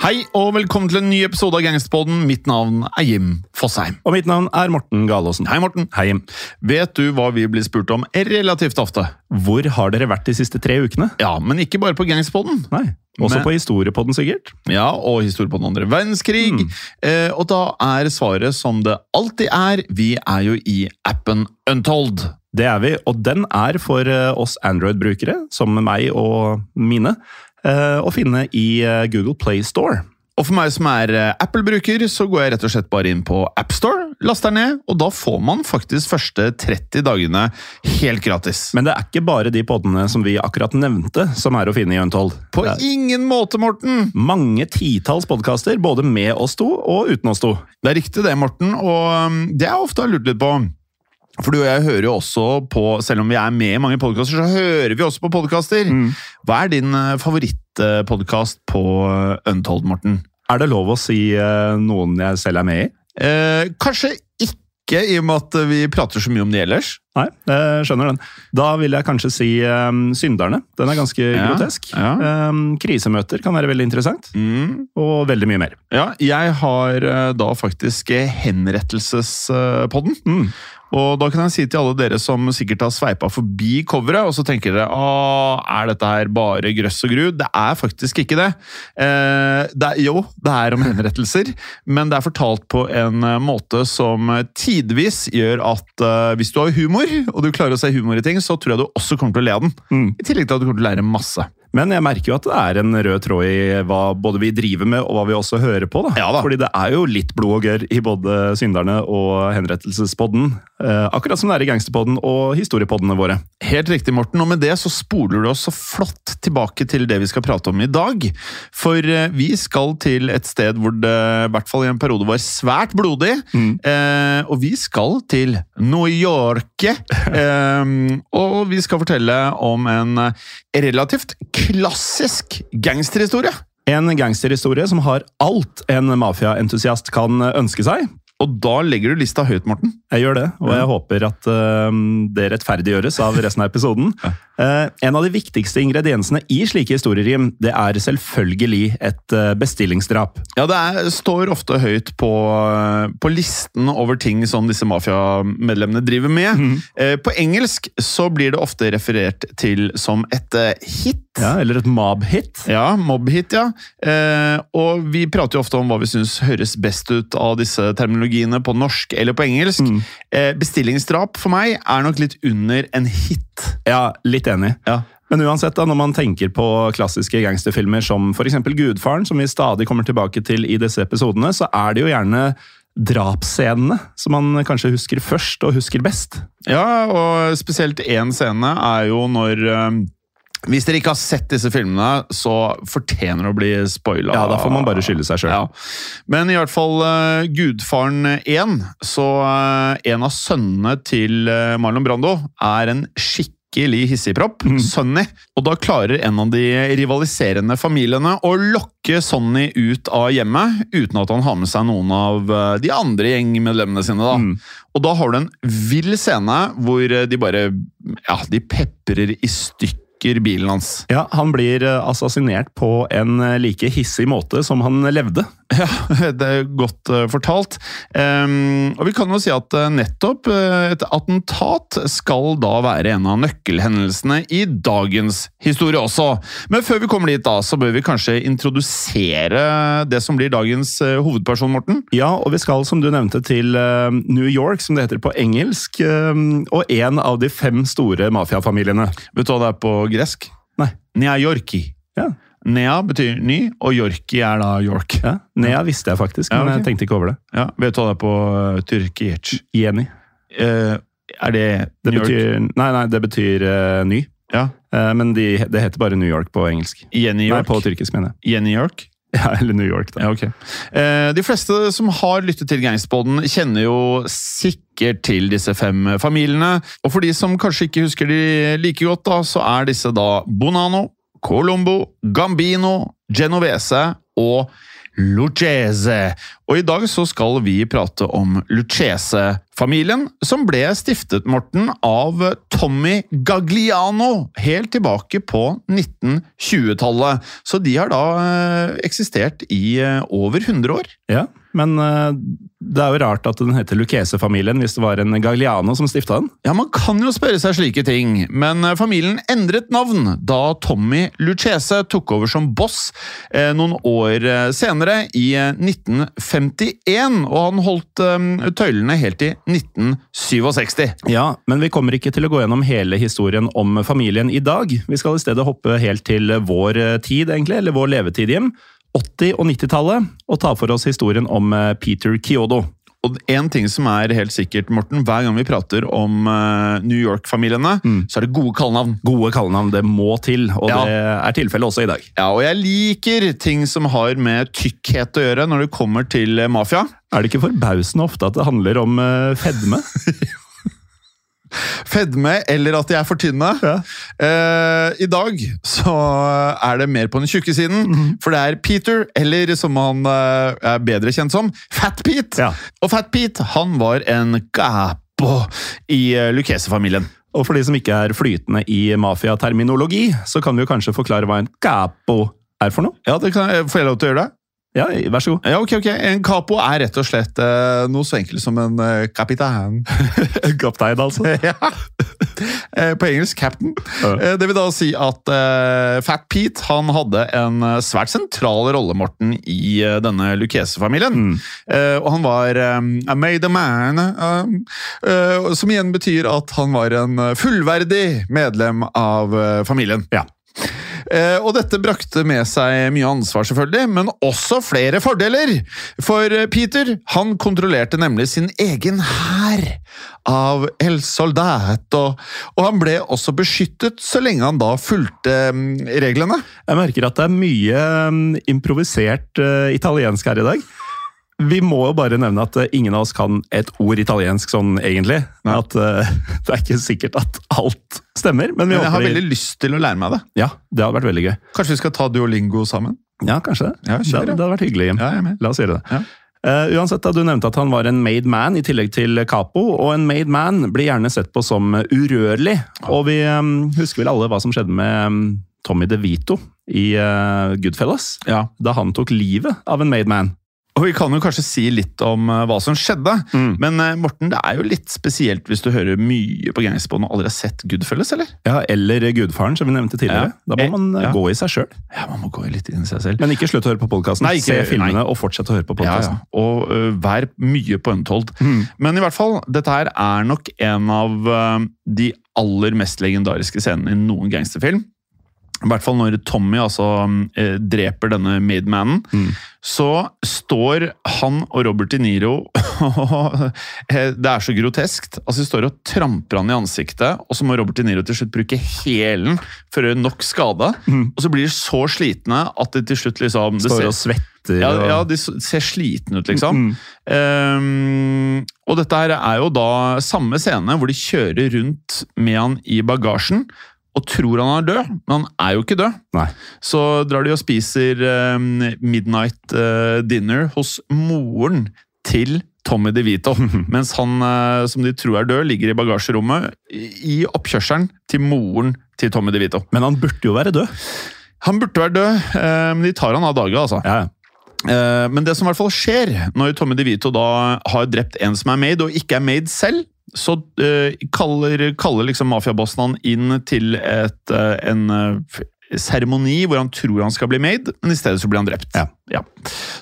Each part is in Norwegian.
Hei og velkommen til en ny episode av Gangsterpodden. Mitt navn er Jim Fosheim. Og mitt navn er Morten Galaasen. Hei, Morten. Hei, Jim. Vet du hva vi blir spurt om relativt ofte? Hvor har dere vært de siste tre ukene? Ja, men ikke bare på Gangsterpodden. Nei, også Men- på Historiepodden sikkert. Ja, og historie på den andre verdenskrig. Mm. Eh, og da er svaret som det alltid er, vi er jo i appen Untold. Det er vi, og den er for eh, oss Android-brukere, som meg og mine, å finne i eh, Google Play Store. Og for meg som er eh, Apple-bruker, så går jeg rett og slett bare inn på AppStore, laster ned, og da får man faktisk første 30 dagene helt gratis. Men det er ikke bare de poddene som vi akkurat nevnte, som er å finne i Untold. på ingen måte, Morten! mange titalls podkaster, både med oss to og uten oss to. Det er riktig det, Morten, og um, det er ofte har lurt litt på. For du og jeg hører jo også på, selv om vi er med i mange podkaster, så hører vi også på podkaster. Mm. Hva er din favorittpodkast på eh, Untold, Morten? Er det lov å si eh, noen jeg selv er med i? Eh, kanskje ikke, i og med at vi prater så mye om det ellers. Nei, jeg skjønner den. Da vil jeg kanskje si um, Synderne. Den er ganske Ja, grotesk. ja. Um, krisemøter kan være veldig interessant. Mm. Og veldig mye mer. Ja, jeg har uh, da faktisk eh, henrettelsespodden. Mm. Og da kan jeg si til alle dere som sikkert har sveipa forbi coveret, og så tenker dere Åh, er dette her bare grøss og gru? Det er faktisk ikke det. Eh, det er, jo, det er om henrettelser, men det er fortalt på en eh, måte som tidvis gjør at eh, hvis du har humor, og du klarer å se humor i ting, så tror jeg du også kommer til å le av den. Mm. I tillegg til at du kommer til å lære masse. Men jeg merker jo at det er en rød tråd i hva både vi driver med og hva vi også hører på. da. Ja da. Fordi det er jo litt blod og gørr i både Synderne og Henrettelsespodden. Eh, akkurat som det er i Gangsterpodden og historiepoddene våre. Helt riktig, Morten. Og med det så spoler du oss så flott tilbake til det vi skal prate om i dag. For eh, vi skal til et sted hvor det i hvert fall i en periode var svært blodig. Eh, og vi skal til New York. Eh, og vi skal fortelle om en relativt klassisk gangsterhistorie. En gangsterhistorie som har alt en mafiaentusiast kan ønske seg. Og da legger du lista høyt, Morten. Jeg gjør det, og jeg håper at uh, det rettferdiggjøres av resten av episoden. Eh, en av de viktigste ingrediensene i slike historierim det er selvfølgelig et uh, bestillingsdrap. Ja, det er, står ofte høyt på, på listen over ting som disse mafiamedlemmene driver med. Eh, På engelsk så blir det ofte referert til som et hit. Ja, eller et mob-hit. Ja, mob-hit, ja. Og vi prater jo ofte om hva vi syns høres best ut av disse terminologiene på norsk eller på engelsk. Eh, bestillingsdrap for meg er nok litt under en hit. Ja, litt enig. Ja. Men uansett, da, når man tenker på klassiske gangsterfilmer som f.eks. Gudfaren, som vi stadig kommer tilbake til i disse episodene, så er det jo gjerne drapsscenene som man kanskje husker først og husker best. Ja, og spesielt én scene er jo når eh, Hvis dere ikke har sett disse filmene, så fortjener det å bli spoila. Ja, da får man bare skylde seg sjøl. Ja. Men i hvert fall uh, Gudfaren 1, så uh, en av sønnene til uh, Marlon Brando er en skikkelig hissigpropp, Sonny. Og da klarer en av de rivaliserende familiene å lokke Sonny ut av hjemmet, uten at han har med seg noen av de andre gjengmedlemmene sine. da. Og da har du en vill scene hvor de bare Ja, de peprer i stykker bilen hans. Ja, Han blir assasinert assassinert på en eh, like hissig måte som han levde. Ja, det er godt eh, fortalt. Ehm, og vi kan jo si at eh, nettopp eh, et attentat skal da være en av nøkkelhendelsene i dagens historie også. Men før vi kommer dit, da, så bør vi kanskje introdusere det som blir dagens hovedperson, Morten. Ja, og vi skal, som du nevnte, til New York, som det heter på engelsk, eh, og en av de fem store mafiafamiliene. Vet du hva det er på gresk? Nei. New Yorki. Ja. Nea betyr ny, og Yorki er da York. ja. Nea visste jeg faktisk, Ja, men jeg tenkte ikke over det. Ja, Vet du hva det er på uh, tyrkisk? Jenny. Uh, er det Det New York? nei, nei, det betyr uh, ny. Ja. Eh, men de, det heter bare New York på engelsk. Jenny York? Nei, på tyrkisk, mener jeg. Jenny York? Ja, eller New York, da. Ja, ok. Eh, de fleste som har lyttet til Gangsterboden, kjenner jo sikkert til disse fem familiene. Og for de som kanskje ikke husker de like godt, da, så er disse da Bonano, Colombo, Gambino, Genovese og Lucchese. Og i dag så skal vi prate om Lucchese-familien, som ble stiftet, Morten, av Tommy Gagliano helt tilbake på 1920-tallet. Så de har da eh, eksistert i eh, over 100 år. Ja, men eh, det er jo rart at den heter Lucchese-familien hvis det var en Gagliano som stifta den. Ja, Man kan jo spørre seg slike ting, men eh, familien endret navn da Tommy Lucchese tok over som boss eh, noen år senere, i eh, 1951. Og han holdt tøylene helt til 1967. Ja, men vi kommer ikke til å gå gjennom hele historien om familien i dag. Vi skal i stedet hoppe helt til vår tid, egentlig, eller vår levetid hjem. 80- og 90-tallet, og ta for oss historien om eh, Peter Kyodo. Og en ting som er helt sikkert, Morten, hver gang vi prater om eh, New York-familiene, så er det gode kallenavn. Gode kallenavn, det må til, og Ja. det er tilfellet også i dag. Ja, og jeg liker ting som har med tykkhet å gjøre når det kommer til eh, mafia. Er det ikke forbausende ofte at det handler om fedme? Fedme, eller at de er for tynne. Eh, I dag så er det mer på den tjukke siden, for det er Peter, eller som han uh, er bedre kjent som, Fat Pete. Ja. Og Fat Pete han var en gapo i uh, Lucchese-familien. Og for de som ikke er flytende i mafiaterminologi, så kan vi jo kanskje forklare hva en gapo er for noe? Ja, det kan, Får jeg lov til å gjøre det? Ja, vær så god. Ja, ok, ok. En capo er rett og slett uh, noe så enkelt som en uh, kapitan. Kaptein, altså. ja. Eh, På engelsk captain. Ja. Det vil da si at uh, Fat Pete han hadde en svært sentral rolle, Morten, i denne Lucchese-familien. Eh, og han var um, a made a man, um, som igjen betyr at han var en fullverdig medlem av familien. Ja. Eh, og dette brakte med seg mye ansvar, selvfølgelig, men også flere fordeler. For eh, Peter han kontrollerte nemlig sin egen hær av El Soldat, og, og han ble også beskyttet så lenge han da fulgte mm, reglene. Jeg merker at det er mye mm, improvisert eh, italiensk her i dag. Vi må jo bare nevne at eh, ingen av oss kan et ord italiensk sånn egentlig. At uh, Det er ikke sikkert at alt stemmer, men vi Men jeg har veldig lyst til å lære meg det. Ja, det hadde vært veldig gøy. Kanskje vi skal ta duolingo sammen? Ja, kanskje det. Ja, det, det hadde vært hyggelig, Jim. Ja. La oss gjøre det. Ja. Uh, uansett, da, Du nevnte at han var en made man i tillegg til capo, og en made man blir gjerne sett på som urørlig. Og vi um, husker vel alle hva som skjedde med um, Tommy DeVito i uh, Goodfellas, Ja. da han tok livet av en made man. Og vi kan jo kanskje si litt om eh, hva som skjedde. Mm. Men eh, Morten, det er jo litt spesielt hvis du hører mye på Gangsterpodden og aldri har sett Goodfelles, eller? Ja, Eller Gudfaren, som vi nevnte tidligere. Ja. Da må man eh, Ja. gå i seg sjøl. Ja, man må gå litt inn i seg selv. Men ikke slutt å høre på podkasten. Se filmene nei. og fortsett å høre på Ja, ja. Og uh, vær mye på Untold. Mm. Men i hvert fall, dette her er nok en av uh, de aller mest legendariske scenene i noen gangsterfilm. I hvert fall når Tommy altså eh, dreper denne mademanen, Mm. så står han og Robert De Niro eh, Det er så groteskt. Altså, De står og tramper han i ansiktet, og så må Robert De Niro til slutt bruke hælen for å gjøre nok skade. Mm. Og så blir de så slitne at de til slutt liksom Står ser- og svetter. ja, ja, de ser slitne ut, liksom. Mm. Um, og dette her er jo da samme scene hvor de kjører rundt med han i bagasjen. Og tror han er død, men han er jo ikke død. Nei. Så drar de og spiser ehm, midnight eh, dinner hos moren til Tommy DeVito. mens han, eh, som de tror er død, ligger i bagasjerommet i oppkjørselen til moren til Tommy DeVito. Men han burde jo være død. Han burde være død, eh, men de tar han av dage, altså. Ja, ja. Men det som i hvert fall skjer når Tommy DeVito da har drept en som er made, og ikke er made selv, så uh, kaller, kaller liksom mafiabossen han inn til et, uh, en eh, seremoni hvor han tror han skal bli made, men i stedet så blir han drept. Ja.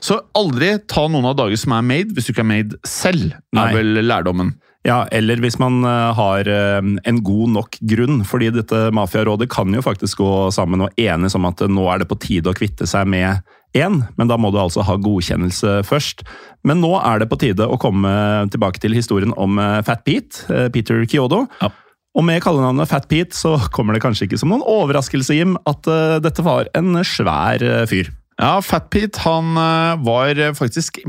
Så aldri ta noen av dager som er made, hvis du ikke er made selv, er vel lærdommen. Ja, eller hvis man har en god nok grunn, fordi dette mafiarådet kan jo faktisk gå sammen og enes om at nå er det på tide å kvitte seg med én, men da må du altså ha godkjennelse først. Men nå er det på tide å komme tilbake til historien om eh, Fat Pete, eh, Peter Kyodo. Ja. Og med kallenavnet Fat Pete så kommer det kanskje ikke som noen overraskelse, Jim, at eh, dette var en svær fyr. Ja, Fat Pete han var faktisk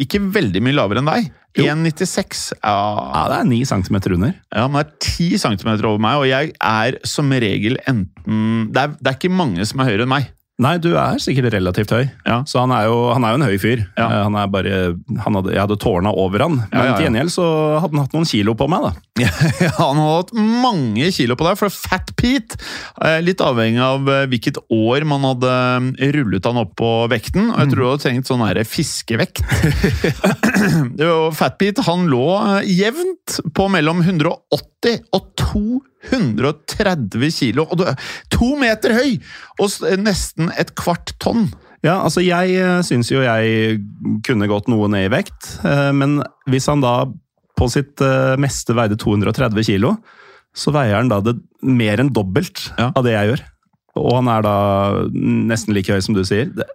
ikke veldig mye lavere enn deg. 1,96. Ja, Ja, det er 9 cm under. Ja, men det er 10 cm over meg, og jeg er som regel enten Det er, det er ikke mange som er høyere enn meg. Nei, du er sikkert relativt høy. Ja. Så han er, jo, han er jo en høy fyr. Ja. Eh, Han er bare, han hadde, jeg hadde tårna over han, men Ja, til gjengjeld så hadde han hatt noen kilo på meg. da. Ja, han hadde hatt mange kilo på deg, for Fat Pete eh, Litt avhengig av eh, hvilket år man hadde rullet han opp på vekten. Og jeg tror du hadde trengt sånn her fiskevekt. Det Fat Pete han lå jevnt på mellom 180 og 230 kilo. Og du to meter høy! Og nesten et kvart tonn. Ja, altså Jeg eh, syns jo jeg kunne gått noe ned i vekt, eh, men hvis han da på sitt eh, meste veide 230 kilo, så veier han da det mer enn dobbelt Ja. av det jeg gjør. Og han er da nesten like høy som du sier. Det,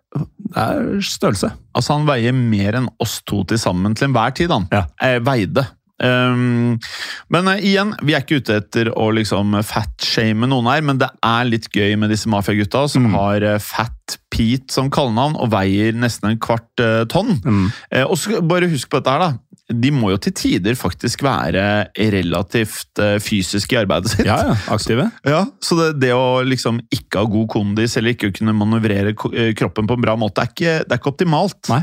er størrelse. Altså, han veier mer enn oss to til sammen til enhver tid, han. Ja. Veide. Um, men uh, igjen, vi er ikke ute etter å liksom fatshame noen her, men det er litt gøy med disse mafiagutta som Mm. har uh, Fat Pete som kallenavn og veier nesten en kvart uh, tonn. Mm. Og så bare husk på dette her, da. De må jo til tider faktisk være relativt eh, fysiske i arbeidet sitt. Ja, ja, aktive. Ja, Så det, det å liksom ikke ha god kondis eller ikke kunne manøvrere eh, kroppen på en bra måte, er ikke, det er ikke optimalt. Nei.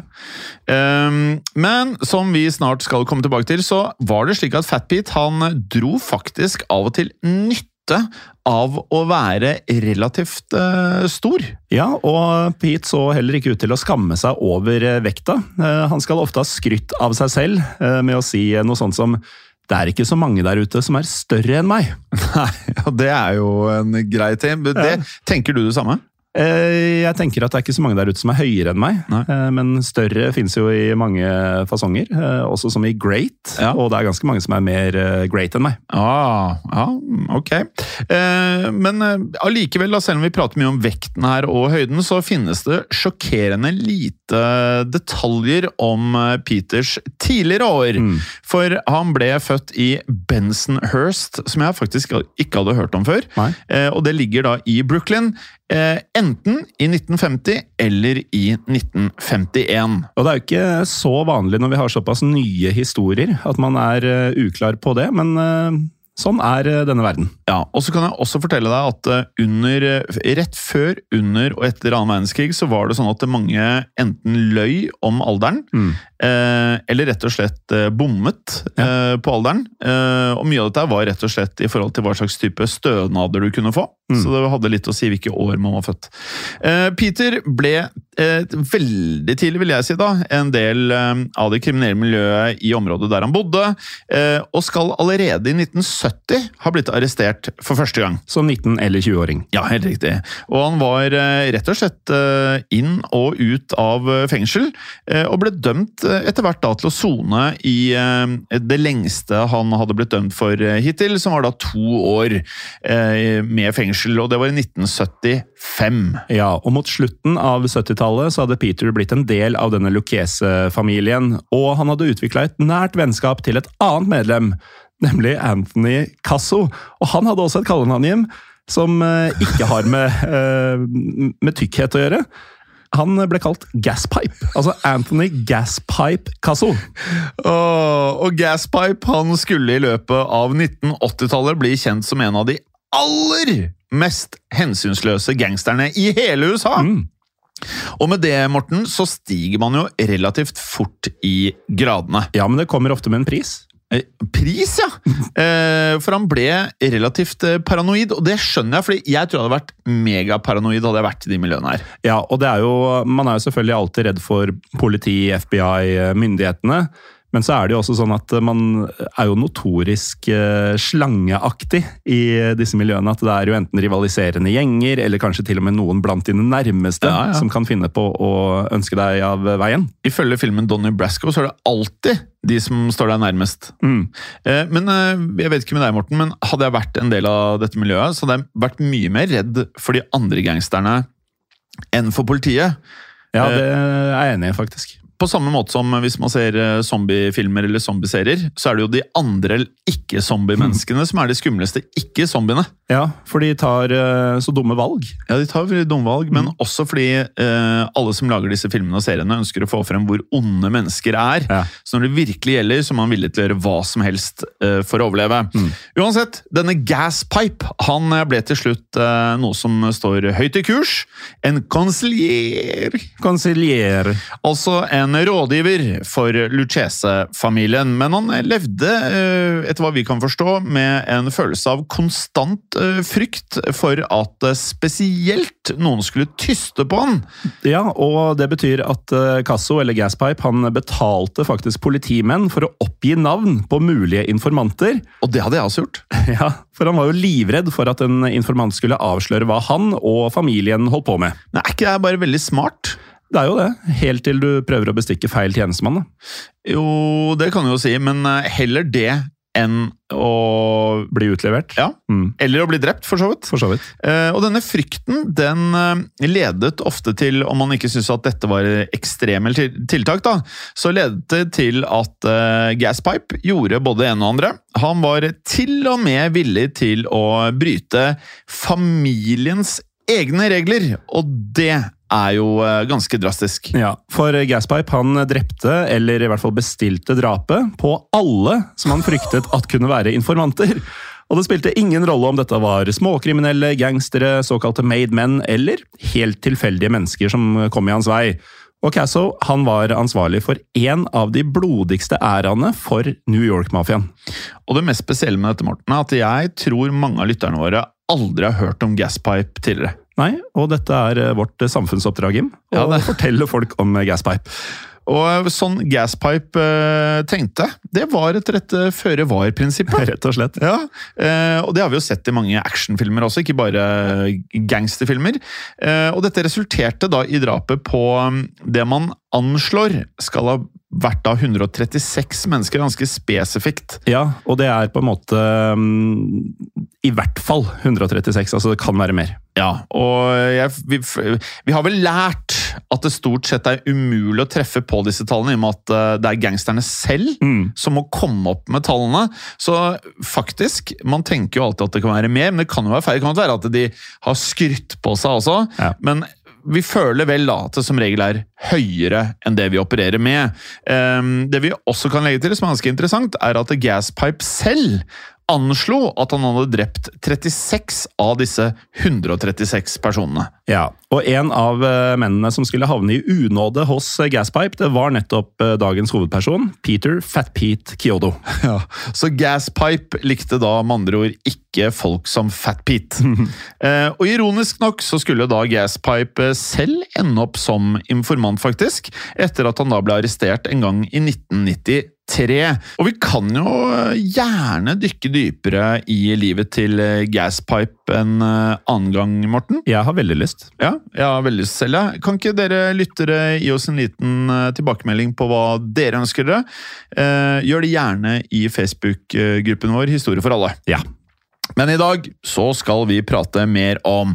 Um, men som vi snart skal komme tilbake til, så var det slik at Fat Pete han dro faktisk av og til nytte av å være relativt uh, stor. Ja, og Pete så heller ikke ut til å skamme seg over eh, vekta. Uh, Han skal ofte ha skrytt av seg selv uh, med å si noe sånt som det er ikke så mange der ute som er større enn meg. Nei, ja, det er jo en grei ting. Det, ja. Tenker du det samme? Eh, Jeg tenker at det er ikke så mange der ute som er høyere enn meg, Nei. eh, men større fins jo i mange fasonger, eh, også som i great. Ja. Og det er ganske mange som er mer great enn meg. Ah, ja, ok. Men allikevel, selv om vi prater mye om vekten her og høyden, så finnes det sjokkerende lite detaljer om Peters tidligere år. Mm. For han ble født i Bensonhurst, som jeg faktisk ikke hadde hørt om før. Nei. Og det ligger da i Brooklyn. Eh, enten i 1950 eller i 1951. Og det er jo ikke så vanlig når vi har såpass nye historier, at man er eh, uklar på det, men eh, sånn er eh, denne verden. Ja, og så kan jeg også fortelle deg at eh, under, eh, rett før, under og etter annen verdenskrig så var det sånn at mange enten løy om alderen, Mm. eh, eller rett og slett bommet eh, på alderen. Eh, og mye av dette var rett og slett i forhold til hva slags type stønader du kunne få. Mm. Så det hadde litt å si hvilke år man var født. Eh, Peter ble veldig tidlig, vil jeg si, da, en del av det kriminelle miljøet i området der han bodde, eh, og skal allerede i 1970 ha blitt arrestert for første gang. Som 19- eller 20-åring. Ja, helt riktig. Og han var eh, rett og slett eh, inn og ut av eh, fengsel, og ble dømt etter hvert da til å sone i det lengste han hadde blitt dømt for hittil, som var da to år med fengsel, og det var i 1975. Ja, og mot slutten av 70-tallet så hadde Peter blitt en del av denne Lucchese-familien, og han hadde utvikla et nært vennskap til et annet medlem, nemlig Anthony Casso. Og han hadde også et kallenavn som eh, ikke har med, eh, med tykkhet å gjøre. Han ble kalt Gaspipe, altså Anthony Gaspipe Casso. Og, og Gaspipe han skulle i løpet av 1980-tallet bli kjent som en av de aller mest hensynsløse gangsterne i hele USA. Mm. Og med det, Morten, så stiger man jo relativt fort i gradene. Ja, men det kommer ofte med en pris. Eh, Pris, ja! Eh, for han ble relativt eh, paranoid, og det skjønner jeg, fordi jeg tror jeg hadde vært megaparanoid hadde jeg vært i de miljøene her. Ja, og det er jo, man er jo selvfølgelig alltid redd for politi, FBI, myndighetene. Men så er det jo også sånn at man er jo notorisk eh, slangeaktig i disse miljøene. At det er jo enten rivaliserende gjenger, eller kanskje til og med noen blant dine nærmeste Ja, ja. som kan finne på å ønske deg av veien. Ifølge filmen Donnie Brasco så er det alltid de som står deg nærmest. Mm. Eh, men eh, jeg vet ikke med deg, Morten, men hadde jeg vært en del av dette miljøet, så hadde jeg vært mye mer redd for de andre gangsterne enn for politiet. Ja, det er jeg enig i, faktisk. På samme måte som hvis man ser eh, zombiefilmer eller zombieserier, så er det jo de andre ikke-zombie-menneskene som er de skumleste ikke-zombiene. Ja, for de tar eh, så dumme valg. Ja, de tar dumme valg, men også fordi eh, alle som lager disse filmene og seriene, ønsker å få frem hvor onde mennesker er. Ja. Så når det virkelig gjelder, så er man villig til å gjøre hva som helst eh, for å overleve. Uansett, denne Gaspipe han eh, ble til slutt eh, noe som står høyt i kurs. En konsilier. Konsilier. Altså en rådgiver for Lucchese-familien. Men han levde, eh, etter hva vi kan forstå, med en følelse av konstant eh, frykt for at eh, spesielt noen skulle tyste på han. Ja, og det betyr at Casso, eller Gaspipe, han betalte faktisk politimenn for å oppgi navn på mulige informanter. Og det hadde jeg også gjort. Ja, For han var jo livredd for at en informant skulle avsløre hva han og familien holdt på med. Men er ikke er bare veldig smart? Det er jo det, helt til du prøver å bestikke feil tjenestemann. da. Jo, det kan du jo si, men eh, heller det enn å Bli utlevert. Ja, Mm, eller å bli drept, for så vidt. for så vidt. Eh, og denne frykten den eh, ledet ofte til, om man ikke syntes at dette var ekstreme tiltak, da, så ledet det til at eh, Gaspipe gjorde både det ene og andre. Han var til og med villig til å bryte familiens egne regler, og det er jo eh, ganske drastisk. Ja, For Gaspipe han drepte, eller i hvert fall bestilte drapet, på alle som han fryktet at kunne være informanter. Og det spilte ingen rolle om dette var småkriminelle, gangstere, såkalte made men, eller helt tilfeldige mennesker som kom i hans vei. Og Casso han var ansvarlig for en av de blodigste æraene for New York-mafiaen. Og det mest spesielle med dette, Morten, er at jeg tror mange av lytterne våre aldri har hørt om Gaspipe tidligere. Nei, og dette er eh, vårt samfunnsoppdrag, Jim. Å Ja, det- fortelle folk om Gaspipe. Og sånn Gaspipe eh, tenkte, det var et rette føre var-prinsippet. Rett og slett. Ja, eh, og det har vi jo sett i mange actionfilmer også, ikke bare gangsterfilmer. Eh, og dette resulterte da i drapet på um, det man anslår skal ha vært da 136 mennesker, ganske spesifikt. Ja, og det er på en måte mm, i hvert fall 136, altså det kan være mer. Ja, og jeg, vi, vi har vel lært at det stort sett er umulig å treffe på disse tallene, i og med at eh, det er gangsterne selv Mm. som må komme opp med tallene. Så faktisk, man tenker jo alltid at det kan være mer, men det kan jo være feil. Det kan være at de har skrytt på seg også, Ja. men vi føler vel da at det som regel er høyere enn det vi opererer med. Ehm, det vi også kan legge til, som er ganske interessant, er at Gaspipe selv anslo at han hadde drept 36 av disse 136 personene. Ja, og en av eh, mennene som skulle havne i unåde hos eh, Gaspipe, det var nettopp eh, dagens hovedperson, Peter Fat Pete Kyodo. Ja, Så Gaspipe likte da med andre ord ikke folk som Fat Pete. eh, og ironisk nok så skulle da Gaspipe selv ende opp som informant, faktisk, etter at han da ble arrestert en gang i 1993. Og vi kan jo gjerne dykke dypere i livet til eh, Gaspipe en eh, annen gang, Morten. Jeg har veldig lyst. Ja, jeg har veldig lyst selv. ja. Kan ikke dere lyttere gi oss en liten eh, tilbakemelding på hva dere ønsker dere? Eh, gjør det gjerne i Facebook-gruppen vår Historie for alle. Ja. Men i dag så skal vi prate mer om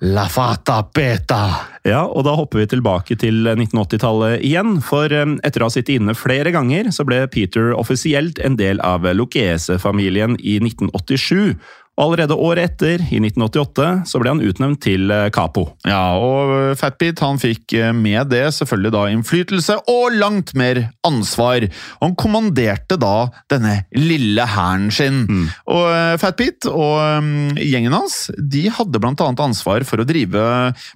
La Fata Beta. Ja, og da hopper vi tilbake til 1980-tallet igjen, for eh, etter å ha sittet inne flere ganger, så ble Peter offisielt en del av Lucchese-familien i 1987. Og allerede året etter, i 1988, så ble han utnevnt til eh, capo. Ja, og Fatbeat han fikk eh, med det selvfølgelig da innflytelse og langt mer ansvar. Han kommanderte da denne lille hæren sin. Og eh, Fatbeat og mm, gjengen hans de hadde blant annet ansvar for å drive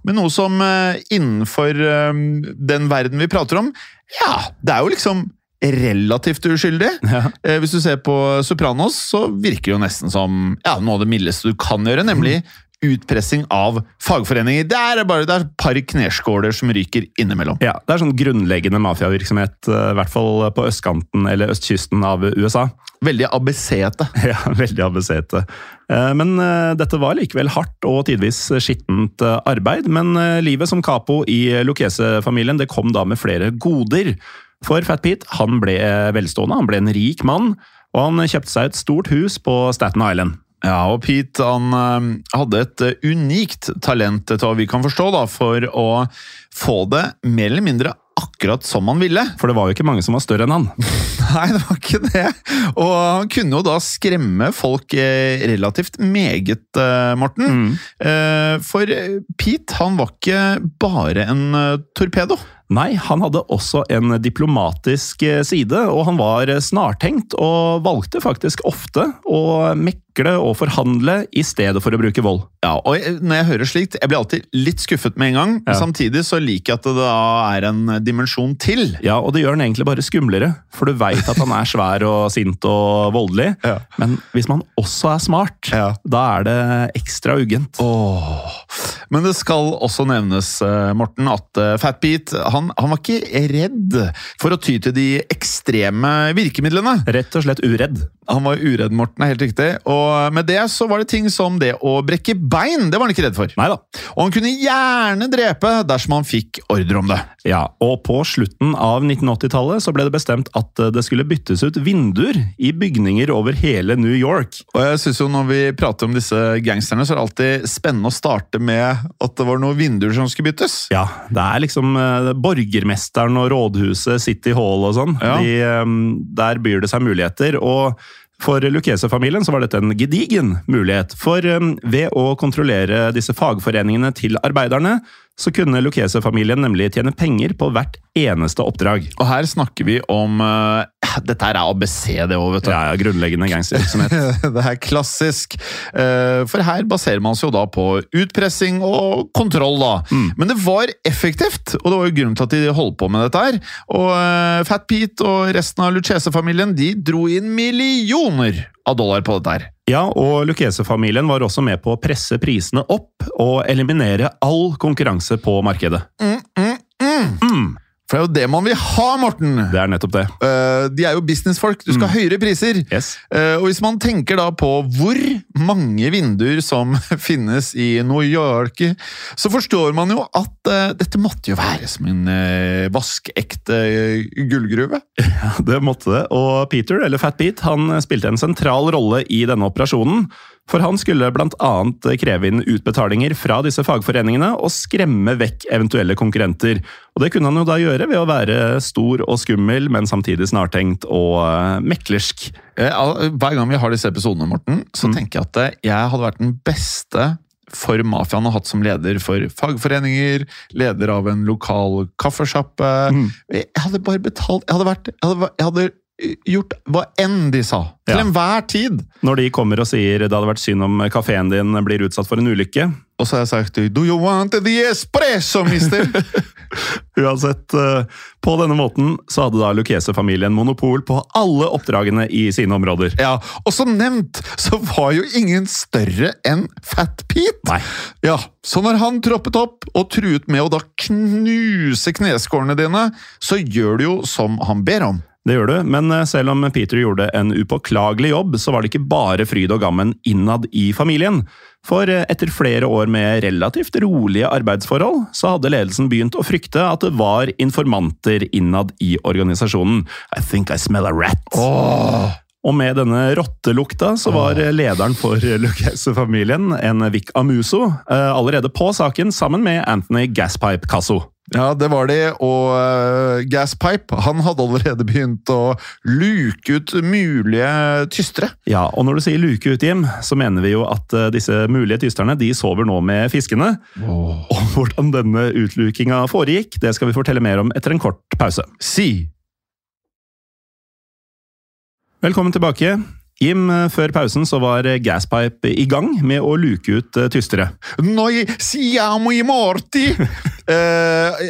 med noe som eh, innenfor eh, den verden vi prater om, ja, det er jo liksom relativt uskyldig. Ja. Eh, Hvis du ser på Sopranos, så virker det jo nesten som ja, noe av det mildeste du kan gjøre, nemlig utpressing av fagforeninger. Det er bare det er et par kneskåler som ryker innimellom. Ja, Det er sånn grunnleggende mafiavirksomhet, eh, i hvert fall på østkanten eller østkysten av USA. Veldig ABC-ete. Ja, veldig ABC-ete. Eh, Men eh, dette var likevel hardt og tidvis skittent arbeid. Men livet som capo i Lucchese-familien det kom da med flere goder. For Fat Pete han ble eh, velstående, han ble en rik mann, og han kjøpte seg et stort hus på Staten Island. Ja, og Pete han eh, hadde et eh, unikt talent, etter hva vi kan forstå, da, for å få det mer eller mindre akkurat som han ville. For det var jo ikke mange som var større enn han. Nei, det var ikke det. Og han kunne jo da skremme folk relativt meget, Morten. Mm. For Pete, han var ikke bare en torpedo. Nei, han hadde også en diplomatisk eh, side, og han var eh, snartenkt og valgte faktisk ofte å mekle og forhandle i stedet for å bruke vold. Ja, og jeg, når jeg hører slikt, jeg blir alltid litt skuffet med en gang. Ja. Samtidig så liker jeg at det da er en dimensjon til. Ja, og det gjør den egentlig bare skumlere, for du veit at han er svær og sint og voldelig. Ja. Men hvis man også er smart, Ja. da er det ekstra uggent. Åh. Men det skal også nevnes, eh, Morten, at Fatbeat han, han var ikke redd for å ty til de ekstreme virkemidlene. Rett og slett uredd. Han var uredd, Morten, er helt riktig. Og med det så var det ting som det å brekke bein, det var han ikke redd for. Neida. Og han kunne gjerne drepe dersom han fikk ordre om det. Ja, og på slutten av 1980-tallet så ble det bestemt at eh, det skulle byttes ut vinduer i bygninger over hele New York. Og jeg synes jo Når vi prater om disse gangsterne, så er det alltid spennende å starte med at det var noen vinduer som skulle byttes. Ja, det er liksom eh, borgermesteren og rådhuset, City Hall og sånn. Ja. De, eh, der byr det seg muligheter. og for Lucchese-familien var dette en gedigen mulighet. For eh, ved å kontrollere disse fagforeningene til arbeiderne, så kunne Lucchese-familien nemlig tjene penger på hvert eneste oppdrag. Og her snakker vi om uh, Dette her er ABC, det òg, vet du. Ja, ja, grunnleggende gangstervirksomhet. det er klassisk. Uh, For her baserer man seg jo da på utpressing og kontroll, da. Men det var effektivt, og det var jo grunnen til at de holdt på med dette her. Og uh, Fat Pete og resten av Lucchese-familien de dro inn millioner av dollar på dette her. Ja, og Lucchese-familien var også med på å presse prisene opp og eliminere all konkurranse på markedet. Mm, mm, Mm. For det er jo det man vil ha, Morten! Det er nettopp det. Eh, de er jo businessfolk. Du skal ha høyere priser. Yes. Eh, og hvis man tenker da på hvor mange vinduer som finnes i New York, så forstår man jo at eh, dette måtte jo være som en vaskeekte gullgruve. Ja, det måtte det. Og Peter, eller Fat Pete, han spilte en sentral rolle i denne operasjonen. For han skulle bl.a. kreve inn utbetalinger fra disse fagforeningene og skremme vekk eventuelle konkurrenter. Og det kunne han jo da gjøre ved å være stor og skummel, men samtidig snartenkt og eh, meklersk. Hver gang vi har disse episodene, Morten, så tenker jeg at eh, jeg hadde vært den beste for mafiaen har hatt som leder for fagforeninger, leder av en lokal kaffesjappe. Jeg hadde bare betalt Jeg hadde vært Jeg hadde, jeg hadde gjort hva enn de sa. Til Ja. enhver tid. Når de kommer og sier det hadde vært synd om kafeen din blir utsatt for en ulykke, Og så har jeg sagt Do you want the espresso, mister? Uansett, eh, på denne måten så hadde da Lucchese-familien monopol på alle oppdragene i sine områder. ja, Og som nevnt, så var jo ingen større enn Fat Pete. Nei. Ja, Så når han troppet opp og truet med å da knuse kneskålene dine, så gjør du jo som han ber om. Det gjør du, men eh, selv om Peter gjorde en upåklagelig jobb, så var det ikke bare fryd og gammen innad i familien. For eh, etter flere år med relativt rolige arbeidsforhold, så hadde ledelsen begynt å frykte at det var informanter innad i organisasjonen. I think I smell a rat. Og med denne rottelukta så var lederen for Lucchese-familien, en Vic Amuso, eh, allerede på saken sammen med Anthony Gaspipe Casso. Ja, det var de. og uh, Gaspipe han hadde allerede begynt å luke ut mulige tystere. Ja, og når du sier luke ut, Jim, så mener vi jo at uh, disse mulige tysterne de sover nå med fiskene. Og hvordan denne utlukinga foregikk, det skal vi fortelle mer om etter en kort pause. Si! Velkommen tilbake. Jim, eh, før pausen så var Gaspipe i gang med å luke ut eh, tystere. Noi siamo i morti! Eh,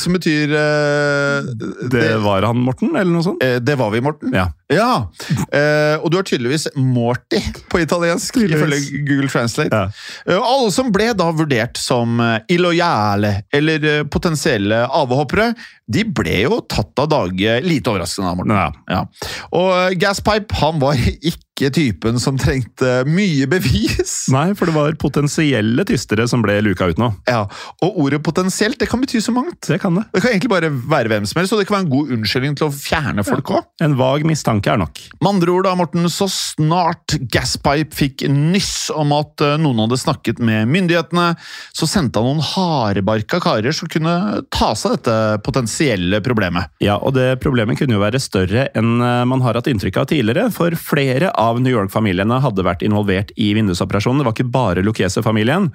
som betyr eh, Det var han, Morten, eller noe sånt? eh, det var vi, Morten. Ja. Ja, eh, og du har tydeligvis Morty på italiensk, ifølge Google Translate. Ja. Eh, alle som ble da vurdert som eh, illojale eller eh, potensielle avhoppere, de ble jo tatt av dage lite overraskende. da, Morten. Ja. Ja. Og Gaspipe han var ikke typen som trengte mye bevis. Nei, for det var potensielle tystere som ble luka ut nå. Ja, Og ordet potensielt det kan bety så mangt. Det kan det. Det kan egentlig bare være hvem som helst, og det kan være en god unnskyldning til å fjerne folk òg. En vag mistanke er nok. Med andre ord, da, Morten, så snart Gaspipe fikk nyss om at eh, noen hadde snakket med myndighetene, så sendte han noen hardbarka karer som kunne ta seg dette potensielle problemet. Ja, og det problemet kunne jo være større enn eh, man har hatt inntrykk av tidligere, for flere av New York-familiene hadde vært involvert i vindusoperasjonen. Det var ikke bare Lucchese-familien.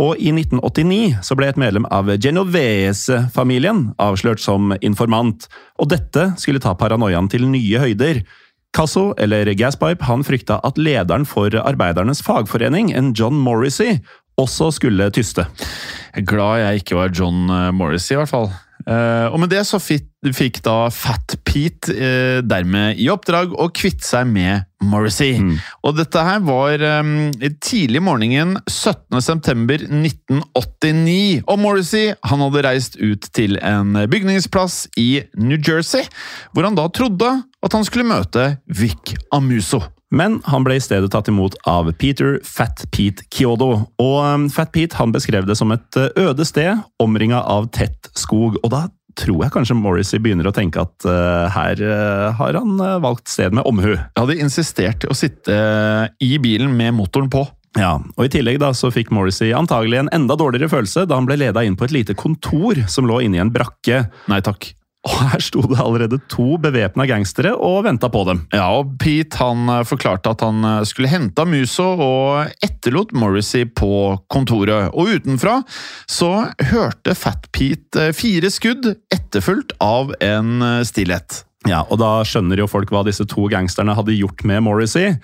Og i 1989 så ble et medlem av Genovese-familien avslørt som informant. Og dette skulle ta paranoiaen til nye høyder. Casso, eller Gaspipe, han frykta at lederen for arbeidernes fagforening, en John Morrissey, også skulle tyste. Jeg er glad jeg ikke var John eh, Morrissey, i hvert fall. Eh, og med det så fikk, fikk da Fat Pete uh, dermed i oppdrag å kvitte seg med Morrissey. Og dette her var um, tidlig morgenen 17. september 1989. Og Morrissey han hadde reist ut til en bygningsplass i New Jersey, hvor han da trodde at han skulle møte Vic Amuso. Men han ble i stedet tatt imot av Peter Fat Pete Kyodo. Og um, Fat Pete han beskrev det som et uh, øde sted, omringa av tett skog. Og da tror jeg kanskje Morrissey begynner å tenke at uh, her uh, har han uh, valgt sted med omhu. Jeg hadde insistert å sitte i bilen med motoren på. Ja, og I tillegg da så fikk Morrissey antagelig en enda dårligere følelse da han ble leda inn på et lite kontor som lå inne i en brakke. Nei takk. Og her sto det allerede to bevæpna gangstere og venta på dem. Ja, og Pete han eh, forklarte at han eh, skulle hente Amuso og etterlot Morrissey på kontoret. Og utenfra så hørte Fat Pete eh, fire skudd, etterfulgt av en stillhet. Ja, og da skjønner jo folk hva disse to gangsterne hadde gjort med Morrissey.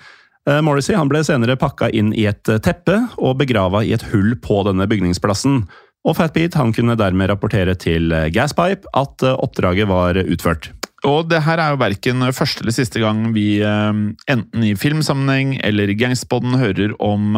Morrissey han ble senere pakka inn i et teppe og begrava i et hull på denne bygningsplassen. Og Fatbeat han kunne dermed rapportere til eh, Gaspipe at eh, oppdraget var utført. Og det her er jo verken første eller siste gang vi eh, enten i filmsammenheng eller i Gangspodden hører om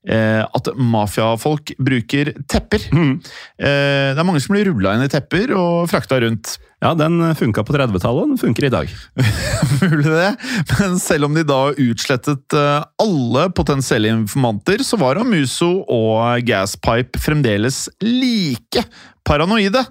at mafiafolk bruker tepper. Mm. Det er mange som blir rulla inn i tepper og frakta rundt. Ja, den funka på 30-tallet, den funker i dag. Mulig det, men selv om de da utslettet eh, alle potensielle informanter, så var Amuso og Gaspipe fremdeles like paranoide.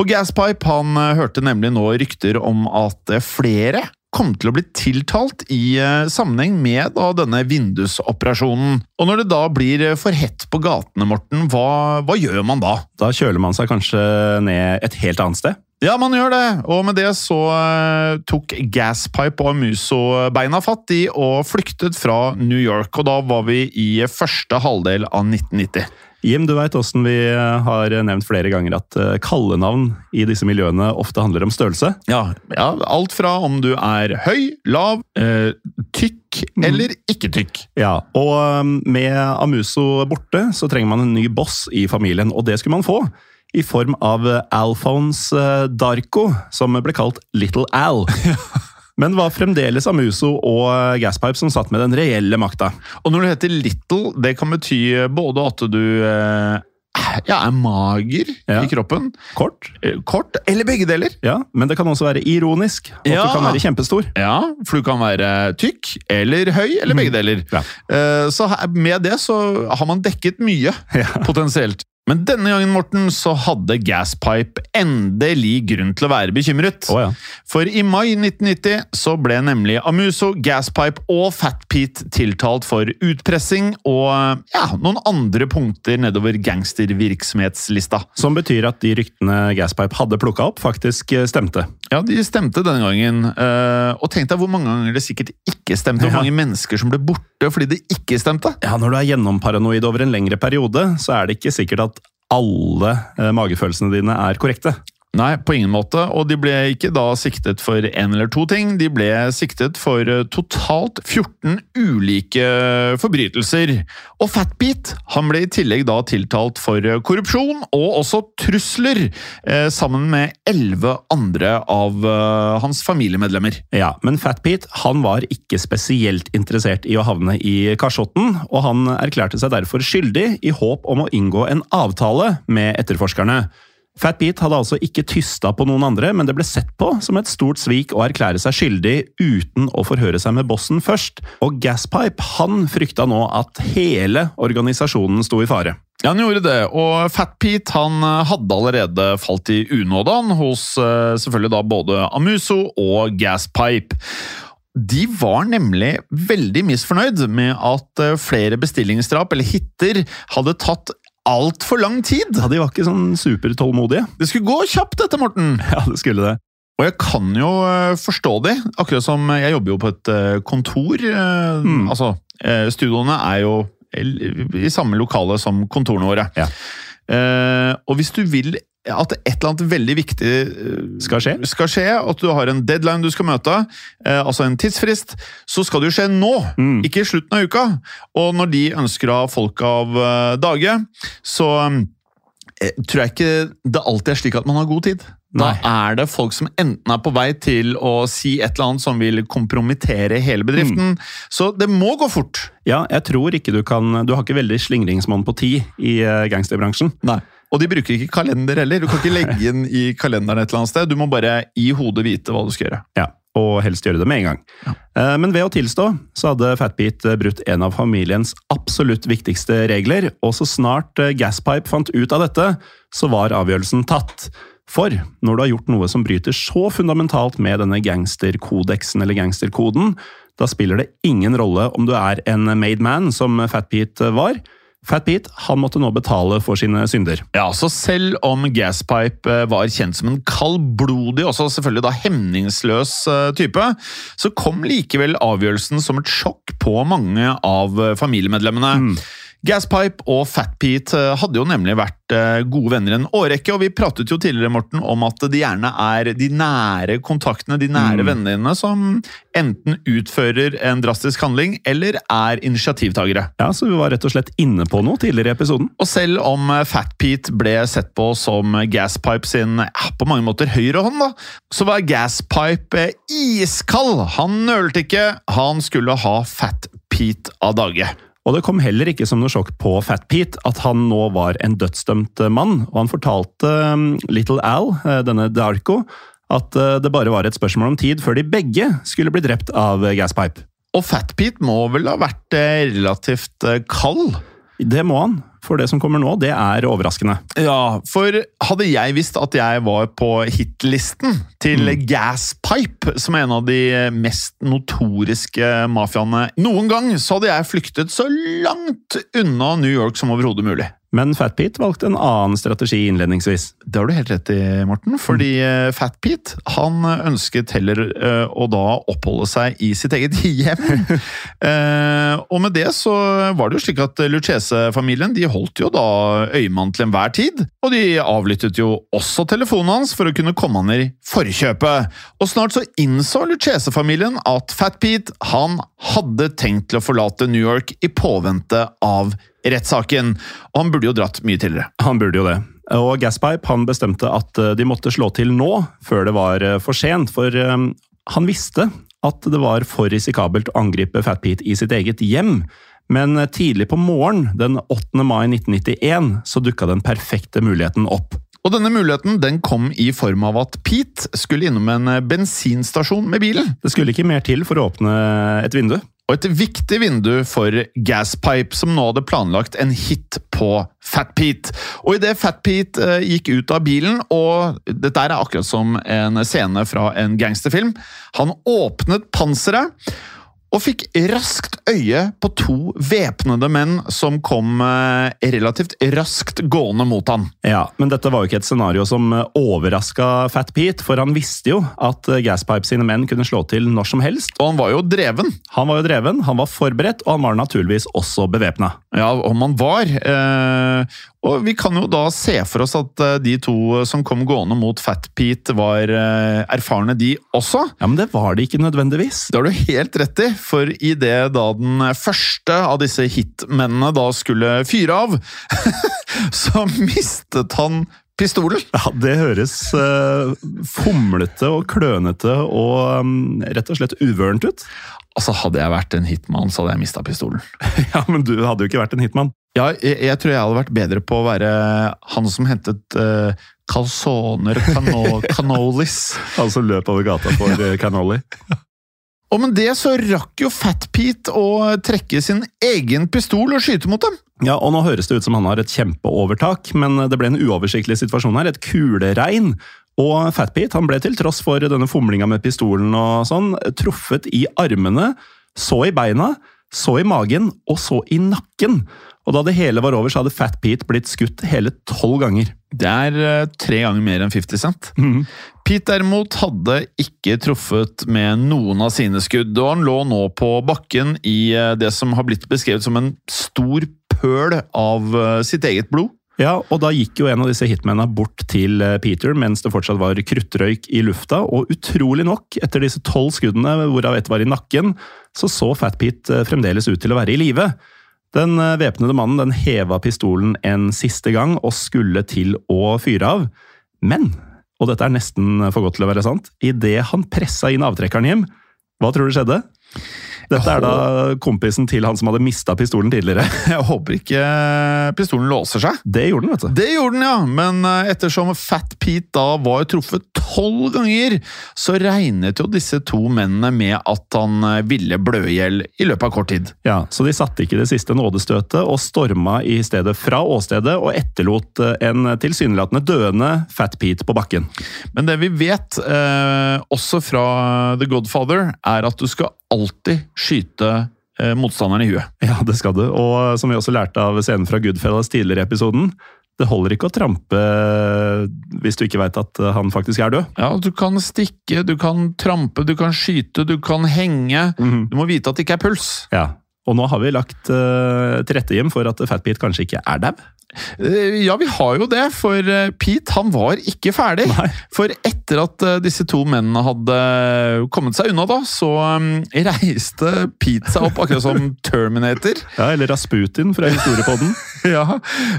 Og Gaspipe han eh, hørte nemlig nå rykter om at eh, flere kom til å bli tiltalt i eh, sammenheng med da, denne vindusoperasjonen. Og når det da blir eh, for hett på gatene, Morten, hva, hva gjør man da? Da kjøler man seg kanskje ned et helt annet sted. Ja, man gjør det, og med det så eh, tok Gaspipe og Amuso beina fatt i og flyktet fra New York, og da var vi i første halvdel av 1990. Jim, du veit åssen vi har nevnt flere ganger at eh, kallenavn i disse miljøene ofte handler om størrelse. Ja, ja, alt fra om du er høy, lav, eh, tykk eller ikke tykk. Ja, og med Amuso borte, så trenger man en ny boss i familien, og det skulle man få. I form av Alphonse eh, Darko, som ble kalt Little Al. Men var fremdeles Amuso og Gaspipe som satt med den reelle makta. Og når du heter little, det kan bety både at du eh, ja, er mager Ja. i kroppen, Kort, eh, kort, eller begge deler. ja, men det kan også være ironisk. At Ja. du kan være kjempestor. Ja, for du kan være tykk eller høy, eller begge deler. Ja. Eh, Så med det så har man dekket mye, potensielt. Men denne gangen, Morten, så hadde Gaspipe endelig grunn til å være bekymret. Oh, ja. For i mai 1990 så ble nemlig Amuso, Gaspipe og Fat Pete tiltalt for utpressing og ja, noen andre punkter nedover gangstervirksomhetslista. Som betyr at de ryktene Gaspipe hadde plukka opp, faktisk eh, stemte. Ja, de stemte denne gangen. eh, Og tenk deg hvor mange ganger det sikkert ikke stemte. Hvor mange mennesker som ble borte fordi det ikke stemte. Ja, Når du er gjennomparanoid over en lengre periode, så er det ikke sikkert at alle eh, magefølelsene dine er korrekte. Nei, på ingen måte. Og de ble ikke da siktet for én eller to ting. De ble siktet for eh, totalt 14 ulike forbrytelser. Og Fatbeat han ble i tillegg da tiltalt for eh, korrupsjon og også trusler, eh, sammen med elleve andre av eh, hans familiemedlemmer. Ja, Men Fat Pete han var ikke spesielt interessert i å havne i kasjotten, og han erklærte seg derfor skyldig i håp om å inngå en avtale med etterforskerne. Fat Pete hadde altså ikke tysta på noen andre, men det ble sett på som et stort svik å erklære seg skyldig uten å forhøre seg med bossen først, og Gaspipe han frykta nå at hele organisasjonen sto i fare. Ja, han gjorde det, og Fat Pete han eh, hadde allerede falt i unåde hos eh, selvfølgelig da både Amuso og Gaspipe. De var nemlig veldig misfornøyd med at eh, flere bestillingsdrap, eller hitter, hadde tatt altfor lang tid. Ja, De var ikke sånn supertålmodige. Det skulle gå kjapt, dette, Morten! Ja, det skulle det. Og jeg kan jo eh, forstå de, akkurat som jeg jobber jo på et eh, kontor. eh, Mm. Altså, studioene er jo i i samme lokale som kontorene våre. Ja. Eh, og hvis du vil at et eller annet veldig viktig eh, Skal skje? skal skje, at du har en deadline du skal møte, eh, altså en tidsfrist, så skal det jo skje nå, Mm. ikke i slutten av uka. Og når de ønsker å ha folk av eh, dage, så eh, tror jeg ikke det alltid er slik at man har god tid. Da Nei. er det folk som enten er på vei til å si et eller annet som vil kompromittere hele bedriften. Så det må gå fort. Ja, jeg tror ikke du kan Du har ikke veldig slingringsmonn på tid i gangsterbransjen. gangsterbransjen. Og de bruker ikke kalender heller. Du kan ikke legge inn i kalenderen et eller annet sted. Du må bare i hodet vite hva du skal gjøre. Ja, og helst gjøre det med en gang. Ja. Men ved å tilstå så hadde Fatbeat brutt en av familiens absolutt viktigste regler, og så snart eh, Gaspipe fant ut av dette, så var avgjørelsen tatt. For når du har gjort noe som bryter så fundamentalt med denne gangsterkodeksen eller gangsterkoden, da spiller det ingen rolle om du er en made man, som Fatbeat var. Fatbeat han måtte nå betale for sine synder. Ja, så selv om Gaspipe eh, var kjent som en kaldblodig, også selvfølgelig da hemningsløs eh, type, så kom likevel avgjørelsen som et sjokk på mange av familiemedlemmene. familiemedlemmene. Gaspipe og Fat Pete eh, hadde jo nemlig vært eh, gode venner en årrekke, og vi pratet jo tidligere Morten, om at det gjerne er de nære kontaktene, de nære vennene dine, som enten utfører en drastisk handling, eller er initiativtagere. Ja, Så vi var rett og slett inne på noe tidligere i episoden. Og selv om Fatpete Fat Pete ble sett på som Gaspipe sin ja, på mange måter høyrehånd, da, så var Gaspipe eh, iskald! Han nølte ikke, han skulle ha Fat Pete av dage. Og det kom heller ikke som noe sjokk på Fat Pete at han nå var en dødsdømt mann, og han fortalte um, Little Al, eh, denne Darko, at eh, det bare var et spørsmål om tid før de begge skulle bli drept av eh, Gaspipe. Og Fat Pete må vel ha vært eh, relativt eh, kald? Det må han, for det som kommer nå, det er overraskende. Ja, for hadde jeg visst at jeg var på hitlisten til Mm. Gaspipe, som er en av de mest notoriske mafiaene noen gang, så hadde jeg flyktet så langt unna New York som overhodet mulig. Men Fat Pete valgte en annen strategi innledningsvis. Det har du helt rett i, Morten. Fordi eh, Fat Pete han ønsket heller eh, å da oppholde seg i sitt eget hjem. Eh, og med det så var det jo slik at Lucchese-familien de holdt jo da øyemann til enhver tid. Og de avlyttet jo også telefonen hans for å kunne komme han i forkjøpet. Og snart så innså Lucchese-familien at Fat Pete han hadde tenkt til å forlate New York i påvente av rettssaken. Og han burde jo dratt mye tidligere. Han burde jo det. Og Gaspipe han bestemte at eh, de måtte slå til nå, før det var eh, for sent. For eh, han visste at det var for risikabelt å angripe Fat Pete i sitt eget hjem. Men tidlig på morgenen den 8. mai 1991 så dukka den perfekte muligheten opp. Og denne muligheten den kom i form av at Pete skulle innom en bensinstasjon med bilen. Det skulle ikke mer til for å åpne et vindu. Og et viktig vindu for Gaspipe, som nå hadde planlagt en hit på Fat Pete. Og idet Fat Pete eh, gikk ut av bilen, og dette er akkurat som en scene fra en gangsterfilm, han åpnet panseret og fikk raskt øye på to væpnede menn som kom eh, relativt raskt gående mot han. Ja, Men dette var jo ikke et scenario som overraska Fat Pete, for han visste jo at Gaspipe sine menn kunne slå til når som helst. Og han var jo dreven. Han var jo dreven, han var forberedt, og han var naturligvis også bevæpna. Ja, om han var. Eh, og vi kan jo da se for oss at eh, de to som kom gående mot Fat Pete, var eh, erfarne, de også. Ja, men det var de ikke nødvendigvis. Det har du helt rett i, for idet da den første av disse hitmennene da skulle fyre av, så mistet han pistolen. Ja, Det høres uh, fomlete og klønete og um, rett og slett uvørent ut. Altså, Hadde jeg vært en hitman, så hadde jeg mista pistolen. Ja, Men du hadde jo ikke vært en hitman. Ja, jeg, jeg tror jeg hadde vært bedre på å være han som hentet uh, calzoner cano canolis. Som løp over gata for uh, cannoli. Og med det så rakk jo Fat Pete å trekke sin egen pistol og skyte mot dem. Ja, og Nå høres det ut som han har et kjempeovertak, men det ble en uoversiktlig situasjon her. Et kuleregn. Og Fat Pete han ble til tross for denne fomlinga med pistolen og sånn, truffet i armene, så i beina, så i magen og så i nakken. Og da det hele var over, så hadde Fat Pete blitt skutt hele tolv ganger. Det er eh, tre ganger mer enn 50 Cent. Pete derimot hadde ikke truffet med noen av sine skudd, og han lå nå på bakken i eh, det som har blitt beskrevet som en stor pøl av eh, sitt eget blod. Ja, og da gikk jo en av disse hitmennene bort til Peter mens det fortsatt var kruttrøyk i lufta, og utrolig nok, etter disse tolv skuddene, hvorav ett var i nakken, så så Fat Pete fremdeles ut til å være i live. Den eh, væpnede mannen den heva pistolen en siste gang og skulle til å fyre av, men, og dette er nesten for godt til å være sant, idet han pressa inn avtrekkeren hjem, hva tror du skjedde? Dette er da kompisen til han som hadde mista pistolen tidligere. Jeg håper ikke pistolen låser seg. Det gjorde den, vet du. Det gjorde den, ja, men eh, ettersom Fat Pete da var truffet tolv ganger, så regnet jo disse to mennene med at han eh, ville blø i hjel i løpet av kort tid. Ja, Så de satte ikke det siste nådestøtet og storma i stedet fra åstedet og etterlot eh, en tilsynelatende døende Fat Pete på bakken. Men det vi vet, eh, også fra The Godfather, er at du skal alltid skyte eh, motstanderen i huet. Ja, det skal du. Og som vi også lærte av scenen fra Goodfellas tidligere i episoden, det holder ikke å trampe hvis du ikke veit at han faktisk er død. Ja, Du kan stikke, du kan trampe, du kan skyte, du kan henge. Du må vite at det ikke er puls. Ja. Og nå har vi lagt uh, til rette hjem for at Fat Pete kanskje ikke er dau. Eh, Ja, vi har jo det, for eh, Pete han var ikke ferdig. Nei. For etter at eh, disse to mennene hadde kommet seg unna, da, så reiste Pete seg opp, akkurat som Terminator. Ja, eller Rasputin fra historiepodden. Ja,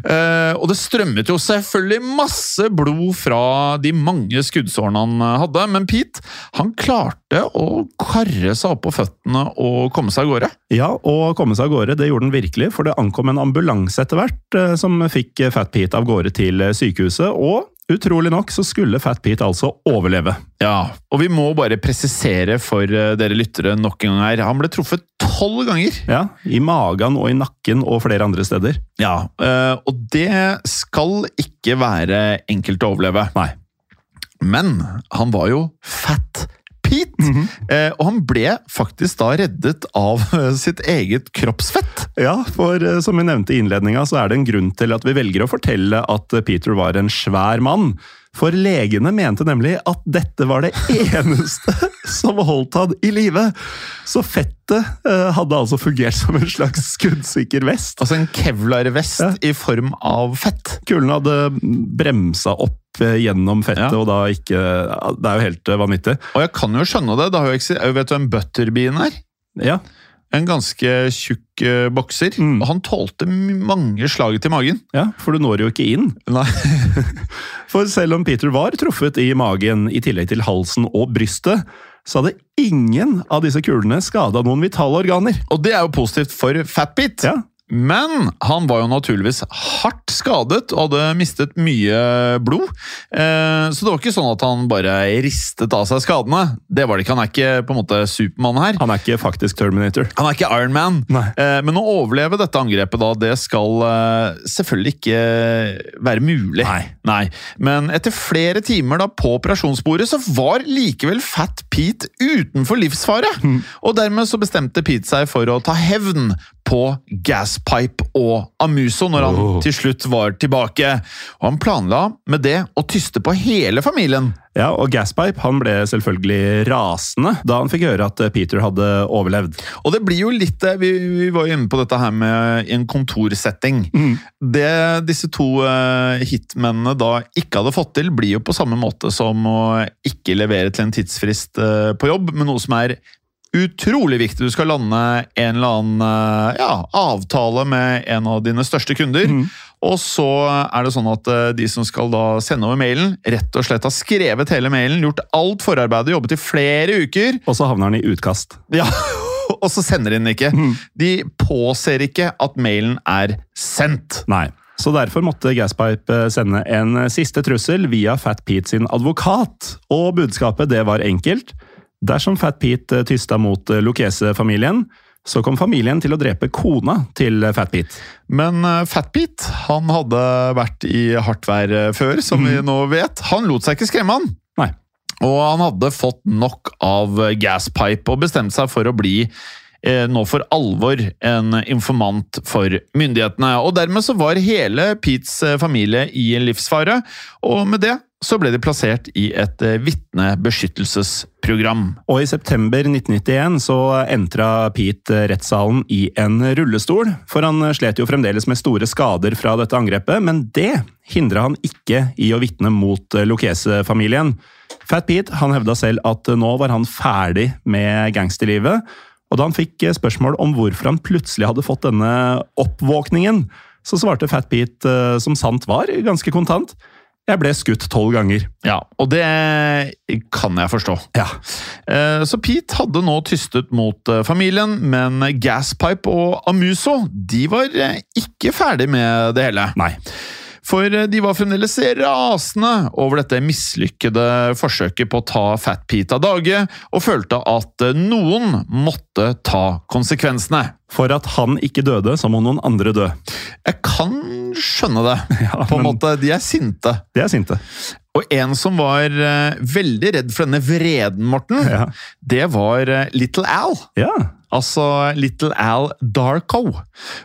eh, og det strømmet jo selvfølgelig masse blod fra de mange skuddsårene han hadde, men Pete han klarte å karre seg opp på føttene og komme seg av gårde. Ja, og komme seg av gårde, det gjorde han virkelig, for det ankom en ambulanse etter hvert eh, som fikk Fat Pete av gårde til eh, sykehuset, og utrolig nok så skulle Fat Pete altså overleve. Ja, og vi må bare presisere for eh, dere lyttere nok en gang her. Han ble truffet tolv ganger. Ja, I magen og i nakken og flere andre steder. Ja, eh, og det skal ikke være enkelt å overleve. Nei. Men han var jo Fat Pete, eh, og han ble faktisk da reddet av eh, sitt eget kroppsfett. Ja, for eh, som vi nevnte i innledninga, så er det en grunn til at vi velger å fortelle at eh, Peter var en svær mann. For legene mente nemlig at dette var det eneste som holdt han i live. Så fettet eh, hadde altså fungert som en slags skuddsikker vest. Altså en kevlar-vest Ja. i form av fett. Kulen hadde bremsa opp eh, gjennom fettet, Ja. og da ikke Det er jo helt eh, vanvittig. Og jeg kan jo skjønne det. det har jo vet du hvem butterbean er? Ja, En ganske tjukk eh, bokser. Mm. Og han tålte mange slag til magen. ja, for du når jo ikke inn. Nei. For selv om Peter var truffet i magen, i tillegg til halsen og brystet, så hadde ingen av disse kulene skada noen vitale organer. Og det er jo positivt for Fatbit. Ja, Men han var jo naturligvis hardt skadet og hadde mistet mye blod. Eh, så det var ikke sånn at han bare ristet av seg skadene. Det var det ikke. Han er ikke på en måte Supermann her. Han er ikke faktisk Terminator. Han er ikke Iron Man. Nei. Eh, men å overleve dette angrepet, da, det skal eh, selvfølgelig ikke være mulig. Nei. Men etter flere timer da på operasjonsbordet, så var likevel Fat Pete utenfor livsfare. Og dermed så bestemte Pete seg for å ta hevn på Gaspipe og Amuso når han Oh. til slutt var tilbake. Og han planla med det å tyste på hele familien. Ja, og Gaspipe han ble selvfølgelig rasende da han fikk høre at Peter hadde overlevd. Og det blir jo litt eh, Vi, vi var jo inne på dette her med en kontorsetting. Det disse to eh, hitmennene da ikke hadde fått til, blir jo på samme måte som å ikke levere til en tidsfrist eh, på jobb, men noe som er utrolig viktig. Du skal lande en eller annen eh, ja, avtale med en av dine største kunder. Og så er det sånn at eh, de som skal da sende over mailen, rett og slett har skrevet hele mailen, gjort alt forarbeidet, jobbet i flere uker. Og så havner den i utkast. Ja, og så sender de den ikke. De påser ikke at mailen er sendt. Nei. Så derfor måtte Gaspipe sende en siste trussel via Fat Pete sin advokat. Og budskapet det var enkelt. Dersom Fat Pete tysta mot Lucchese-familien, så kom familien til å drepe kona til Fat Pete. Men eh, Fat Pete han hadde vært i hardt vær eh, før, som vi nå vet. Han lot seg ikke skremme, han. Nei. Og han hadde fått nok av eh, gaspipe og bestemte seg for å bli eh, nå for alvor en informant for myndighetene. Og dermed så var hele Petes eh, familie i livsfare, og med det så ble de plassert i et eh, vitnebeskyttelsesprogram. Og i september 1991 så entra Pete rettssalen i en rullestol, for han slet jo fremdeles med store skader fra dette angrepet, men det hindra han ikke i å vitne mot Lucchese-familien. Fat Pete han hevda selv at nå var han ferdig med gangsterlivet, og da han fikk spørsmål om hvorfor han plutselig hadde fått denne oppvåkningen, så svarte Fat Pete, eh, som sant var, ganske kontant. Jeg ble skutt tolv ganger. Ja, og det kan jeg forstå. Ja. Eh, Så Pete hadde nå tystet mot eh, familien, men Gaspipe og Amuso de var eh, ikke ferdig med det hele. Nei. For eh, de var fremdeles rasende over dette mislykkede forsøket på å ta Fat Pete av dage, og følte at eh, noen måtte ta konsekvensene. For at han ikke døde, så må noen andre dø. Jeg kan skjønne det. Ja, på en måte, De er sinte. De er sinte. Og en som var eh, veldig redd for denne vreden, Morten, Ja. det var Little Al. Ja. Altså Little Al Darko.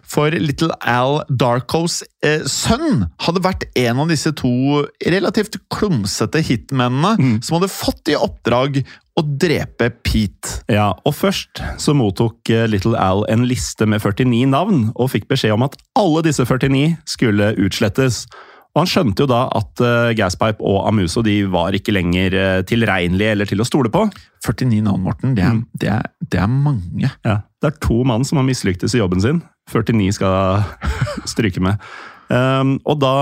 For Little Al Darkos eh, sønn hadde vært en av disse to relativt klumsete hitmennene som hadde fått i oppdrag å drepe Pete. Ja, og først så mottok eh, Little Al en liste med 49 navn, og fikk beskjed om at alle disse 49 skulle utslettes. Og Han skjønte jo da at uh, Gaspipe og Amuso de var ikke lenger uh, tilregnelige eller til å stole på. 49 navn, Morten. Det er, mm. det er, det er mange. Ja, Det er to mann som har mislyktes i jobben sin. 49 skal stryke med. Um, og da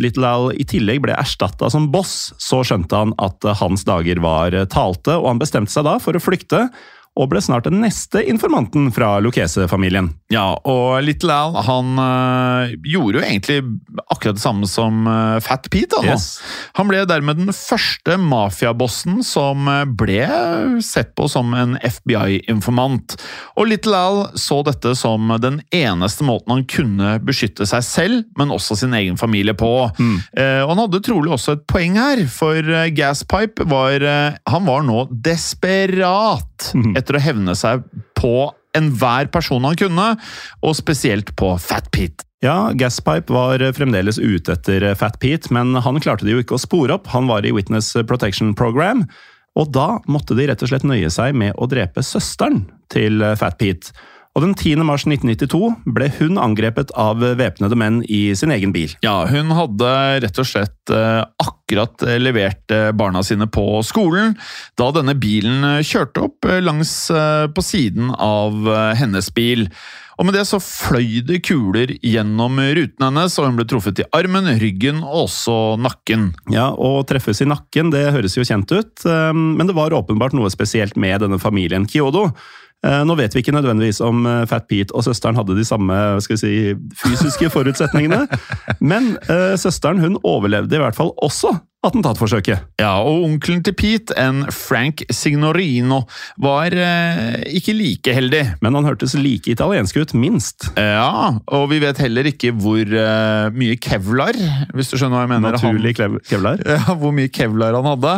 Little Al i tillegg ble erstatta som boss, så skjønte han at uh, hans dager var talte, og han bestemte seg da for å flykte og ble snart den neste informanten fra Lucchese-familien. Ja, og Little Al han øh, gjorde jo egentlig akkurat det samme som øh, Fat Pete. Da, Yes. Han ble dermed den første mafiabossen som eh, ble sett på som en FBI-informant. Og Little Al så dette som den eneste måten han kunne beskytte seg selv, men også sin egen familie på. Mm. Eh, og han hadde trolig også et poeng her, for Gaspipe var Han var nå desperat. Mm etter å hevne seg på enhver person han kunne, og spesielt på Fat Pete. Ja, Gaspipe var fremdeles ute etter Fat Pete, men han klarte det jo ikke å spore opp. Han var i Witness Protection Program, og da måtte de rett og slett nøye seg med å drepe søsteren til Fat Pete. Og Den 10. mars 1992 ble hun angrepet av væpnede menn i sin egen bil. Ja, Hun hadde rett og slett eh, akkurat levert eh, barna sine på skolen da denne bilen eh, kjørte opp langs på siden av hennes bil. Og Med det så fløy det kuler gjennom ruten hennes, og hun ble truffet i armen, ryggen og også nakken. Ja, Å treffes i nakken det høres jo kjent ut, men det var åpenbart noe spesielt med denne familien Kyodo. Eh, nå vet vi ikke nødvendigvis om eh, Fat Pete og søsteren hadde de samme si, fysiske forutsetningene, men uh, søsteren hun overlevde i hvert fall også attentatforsøket. Ja, og onkelen til Pete, en Frank Signorino, var eh, ikke like heldig. Men han hørtes like italiensk ut, minst. Ja, og vi vet heller ikke hvor eh, mye kevlar, hvis du skjønner hva jeg mener. Naturlig han, kevlar? Ja, hvor mye kevlar han hadde.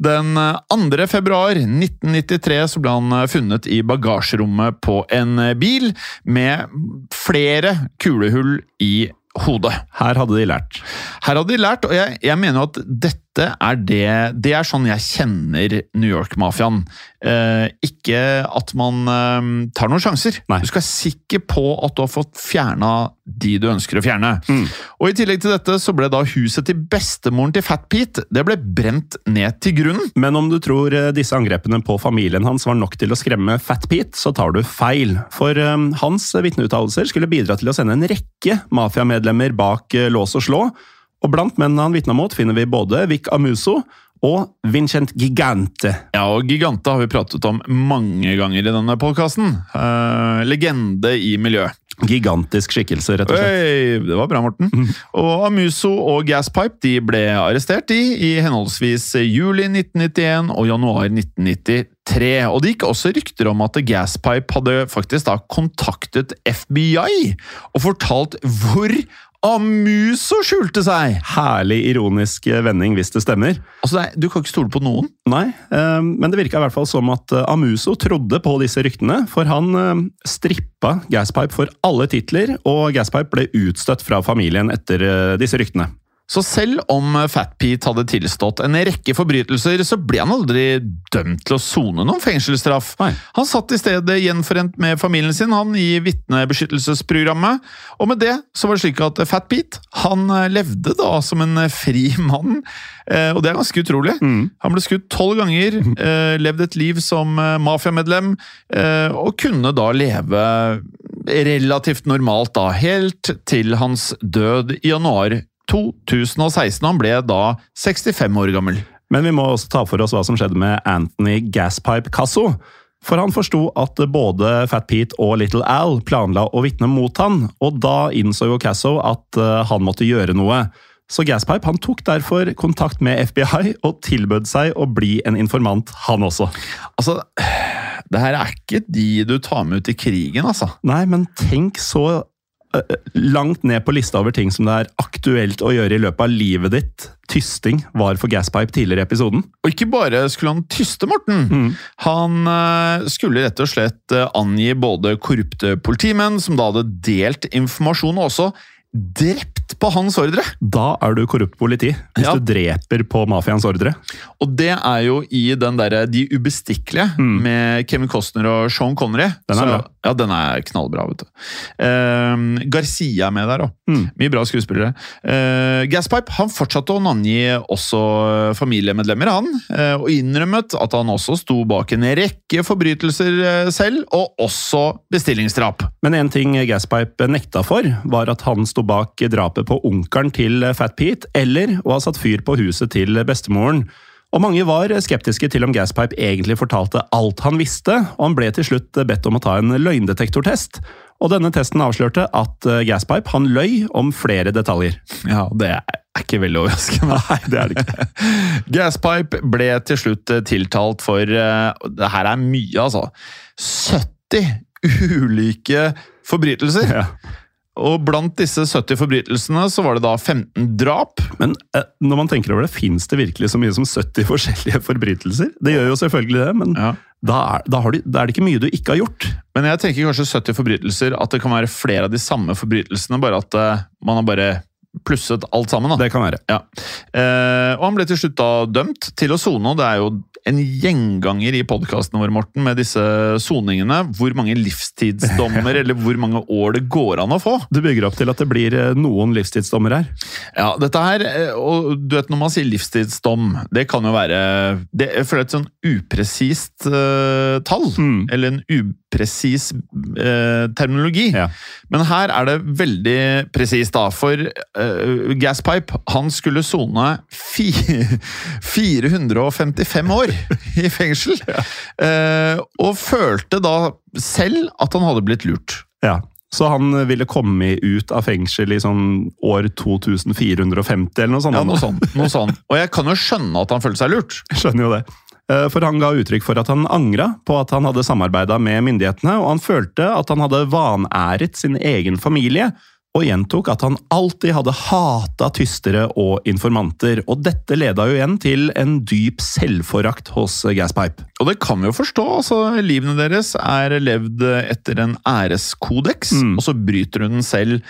Den 2. Eh, februar 1993 så ble han eh, funnet i bagasjerommet på en eh, bil med flere kulehull i hodet. Her hadde de lært. Her hadde de lært, og jeg, jeg mener jo at dette dette er det Det er sånn jeg kjenner New York-mafiaen. Eh, ikke at man eh, tar noen sjanser. Nei. Du skal være sikker på at du har fått fjerna de du ønsker å fjerne. Mm. Og I tillegg til dette så ble da huset til bestemoren til Fat Pete det ble brent ned til grunnen. Men om du tror eh, disse angrepene på familien hans var nok til å skremme Fat Pete, så tar du feil. For eh, hans vitneuttalelser skulle bidra til å sende en rekke mafiamedlemmer bak uh, lås og slå. Og blant mennene han vitna mot, finner vi både Vic Amuso og Vincent Gigante. Ja, og Gigante har vi pratet om mange ganger i denne podkasten. Uh, legende i miljøet. Gigantisk skikkelse, rett og slett. Øy, det var bra, Morten. Mm. Og Amuso og Gaspipe de ble arrestert i, i henholdsvis juli 1991 og januar 1993. Og det gikk også rykter om at Gaspipe hadde faktisk da kontaktet FBI og fortalt hvor Amuso skjulte seg! Herlig ironisk vending, hvis det stemmer. Altså, Du kan ikke stole på noen? Nei, eh, men det virka i hvert fall som at eh, Amuso trodde på disse ryktene. For han eh, strippa Gaspipe for alle titler, og Gaspipe ble utstøtt fra familien etter disse ryktene. Så selv om Fat Pete hadde tilstått en rekke forbrytelser, så ble han aldri dømt til å sone noen fengselsstraff. Nei. Han satt i stedet gjenforent med familien sin han i vitnebeskyttelsesprogrammet, og med det så var det slik at Fat Pete han eh, levde da som en fri mann, eh, og det er ganske utrolig. Mm. Han ble skutt tolv ganger, eh, levde et liv som mafiamedlem, og kunne da leve relativt normalt da, helt til hans død i januar 2016. Han ble da 65 år gammel. Men vi må også ta for oss hva som skjedde med Anthony Gaspipe Casso. For han forsto at både Fat Pete og Little Al planla å vitne mot han, og da innså jo Casso at eh, han måtte gjøre noe. Så Gaspipe han tok derfor kontakt med FBI og tilbød seg å bli en informant, han også. Altså, det her er ikke de du tar med ut i krigen, altså. Nei, men tenk så langt ned på lista over ting som det er aktuelt å gjøre i løpet av livet ditt. Tysting var for Gaspipe tidligere i episoden. Og ikke bare skulle han tyste, Morten. Mm. Han uh, skulle rett og slett uh, angi både korrupte politimenn, som da hadde delt informasjon, og også drept på hans ordre. Da er du korrupt politi, hvis Ja. du dreper på mafiaens ordre. Og det er jo i den derre De ubestikkelige med Kevin Costner og Sean Connery. Mm. Den er bra. Ja, den er knallbra, vet du. Uh, Garcia er med der òg. Mm. Mye bra skuespillere. Uh, Gaspipe han fortsatte å navngi også eh, familiemedlemmer, han. Uh, og innrømmet at han også sto bak en rekke forbrytelser eh, selv, og også bestillingsdrap. Men en ting Gaspipe nekta for, var at han sto bak drapet på onkelen til Fat Pete, eller å ha satt fyr på huset til bestemoren. Og mange var skeptiske til om Gaspipe egentlig fortalte alt han visste, og han ble til slutt bedt om å ta en løgndetektortest. Og denne testen avslørte at Gaspipe han løy om flere detaljer. Ja, det er ikke veldig overraskende. Nei, det er det ikke. Gaspipe ble til slutt eh, tiltalt for eh, Det her er mye, altså. 70 ulike forbrytelser. Ja. Og blant disse 70 forbrytelsene så var det da 15 drap. Men eh, når man tenker over det, fins det virkelig så mye som 70 forskjellige forbrytelser? Det gjør jo selvfølgelig det, men Ja. da, er, da, har du, da er det ikke mye du ikke har gjort. Men jeg tenker kanskje 70 forbrytelser, at det kan være flere av de samme forbrytelsene, bare at eh, man har bare plusset alt sammen. da. Det kan være. Ja. Eh, og han ble til slutt da dømt til å sone, og det er jo en gjenganger i podkastene våre, Morten, med disse soningene. Hvor mange livstidsdommer eller hvor mange år det går an å få. Du bygger opp til at det blir eh, noen livstidsdommer her. Ja, dette her, eh, og du vet når man sier livstidsdom, det kan jo være det, er føler et sånn upresist uh, tall, Mm. eller en upresis eh, terminologi. Ja. Men her er det veldig presist, da. For eh, Gaspipe han skulle sone 455 år i fengsel. Eh, og følte da selv at han hadde blitt lurt. Ja. Så han ville komme ut av fengsel i sånn år 2450 eller noe sånt. Ja, noe sånt. Noe sånt. Og jeg kan jo skjønne at han følte seg lurt. Jeg skjønner jo det. Eh, For han ga uttrykk for at han angra på at han hadde samarbeida med myndighetene, og han følte at han hadde vanæret sin egen familie, og gjentok at han alltid hadde hata tystere og informanter. Og dette leda jo igjen til en dyp selvforakt hos Gaspipe. Og det kan vi jo forstå. altså Livene deres er levd etter en æreskodeks, Mm. og så bryter hun den selv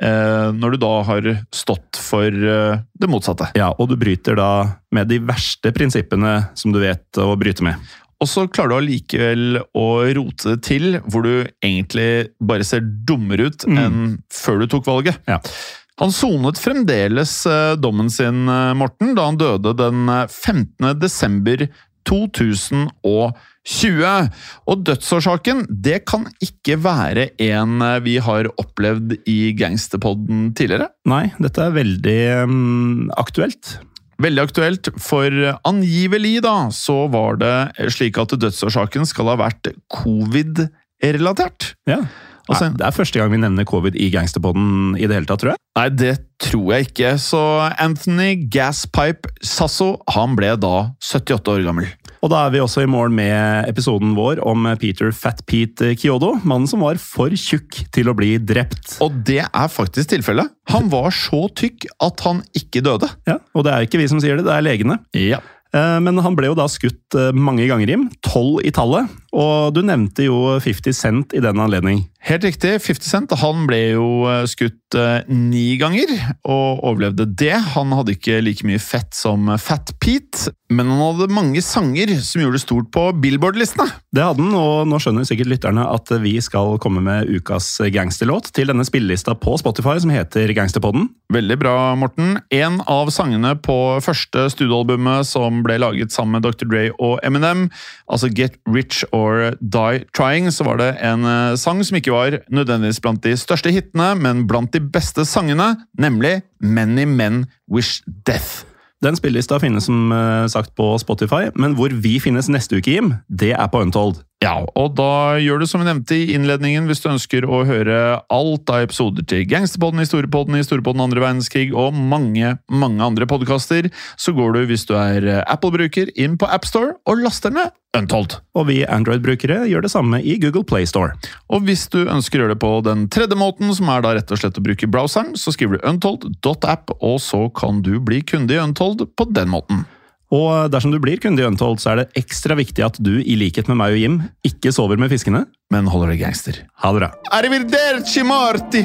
når du da har stått for eh, det motsatte. Ja, Og du bryter da med de verste prinsippene som du vet å bryte med. Og så klarer du allikevel å rote det til hvor du egentlig bare ser dummere ut Mm. enn før du tok valget. Ja. Han sonet fremdeles eh, dommen sin, eh, Morten, da han døde den eh, 15. desember 2020. Og dødsårsaken, det kan ikke være en eh, vi har opplevd i Gangsterpodden tidligere. Nei, dette er veldig um, aktuelt. Veldig aktuelt, for angivelig da, så var det slik at dødsårsaken skal ha vært covid-relatert. Ja. Altså- det er første gang vi nevner covid i gangsterpodden i det hele tatt, tror jeg. Nei, det tror jeg ikke. Så Anthony Gaspipe Sasso han ble da 78 år gammel. Og da er vi også i mål med episoden vår om Peter Fat Pete Kyodo, mannen som var for tjukk til å bli drept. Og det er faktisk tilfellet. Han var så tykk at han ikke døde. Ja, og det er ikke vi som sier det, det er legene. Ja. Eh, Men han ble jo da skutt eh, mange ganger, Jim. Tolv i tallet. Og du nevnte jo 50 Cent i den anledning. Helt riktig. 50 Cent han ble jo eh, skutt ni ganger og overlevde det. Han hadde ikke like mye fett som Fat Pete, men han hadde mange sanger som gjorde det stort på Billboard-listene. Det hadde han, og nå skjønner sikkert lytterne at vi skal komme med ukas gangsterlåt til denne spillelista på Spotify som heter Gangsterpodden. Veldig bra, Morten. En av sangene på første studioalbumet som ble laget sammen med Dr. Dre og Eminem, altså Get Rich or Die Trying, så var det en eh, sang som ikke var nødvendigvis blant de største hitene, men blant de beste sangene, nemlig Many Men Wish Death. Den spillelista finnes som eh, sagt på Spotify, men hvor vi finnes neste uke, Jim, det er på Untold. Ja, og da gjør du som vi nevnte i innledningen, hvis du ønsker å høre alt av episoder til Gangsterpodden, Historiepodden, Historiepodden andre verdenskrig og mange, mange andre podkaster, så går du, hvis du er Apple-bruker, inn på AppStore og laster ned Untold. Og vi Android-brukere gjør det samme i Google Play Store. Og hvis du ønsker å gjøre det på den tredje måten, som er da rett og slett å bruke browseren, så skriver du untold.app, og så kan du bli kunde i Untold på den måten. Og dersom du blir kunde i Untold, så er det ekstra viktig at du, i likhet med meg og Jim, ikke sover med fiskene. Men holder deg gangster. Ha det bra. Arrivederci, Marti!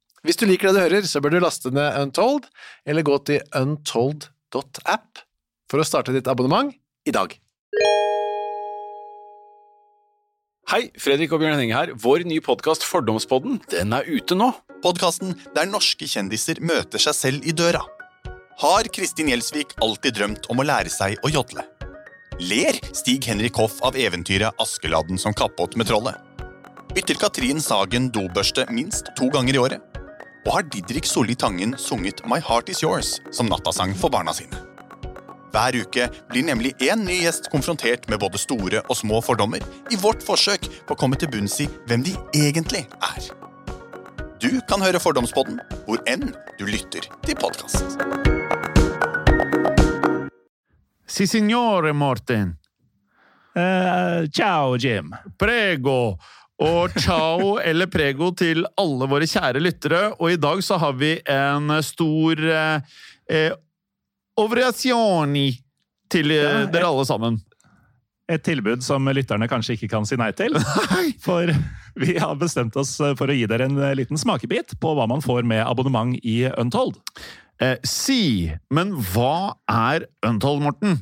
Hvis du liker det du hører, så bør du laste ned Untold, eller gå til untold.app for å starte ditt abonnement i dag. Hei, Fredrik og Bjørn Henning her. Vår nye podkast Fordomspodden den er ute nå. Podkasten der norske kjendiser møter seg selv i døra. Har Kristin Gjelsvik alltid drømt om å lære seg å jodle? Ler Stig Henrik Hoff av eventyret Askeladden som kappåt med trollet? Bytter Katrin Sagen dobørste minst to ganger i året? Og har Didrik Solli Tangen sunget My Heart Is Yours som nattasang for barna sine? Hver uke blir nemlig én ny gjest konfrontert med både store og små fordommer i vårt forsøk på å komme til bunns i hvem de egentlig er. Du kan høre Fordomspodden hvor enn du lytter til podkast. Si signore, Morten. Uh, ciao, Jim. Prego. Og ciao eller prego til alle våre kjære lyttere. Og i dag så har vi en stor eh, eh, til eh, Ja, dere alle sammen. Et tilbud som lytterne kanskje ikke kan si nei til. For vi har bestemt oss for å gi dere en liten smakebit på hva man får med abonnement i Untold. Eh, si, men hva er Untold, Morten?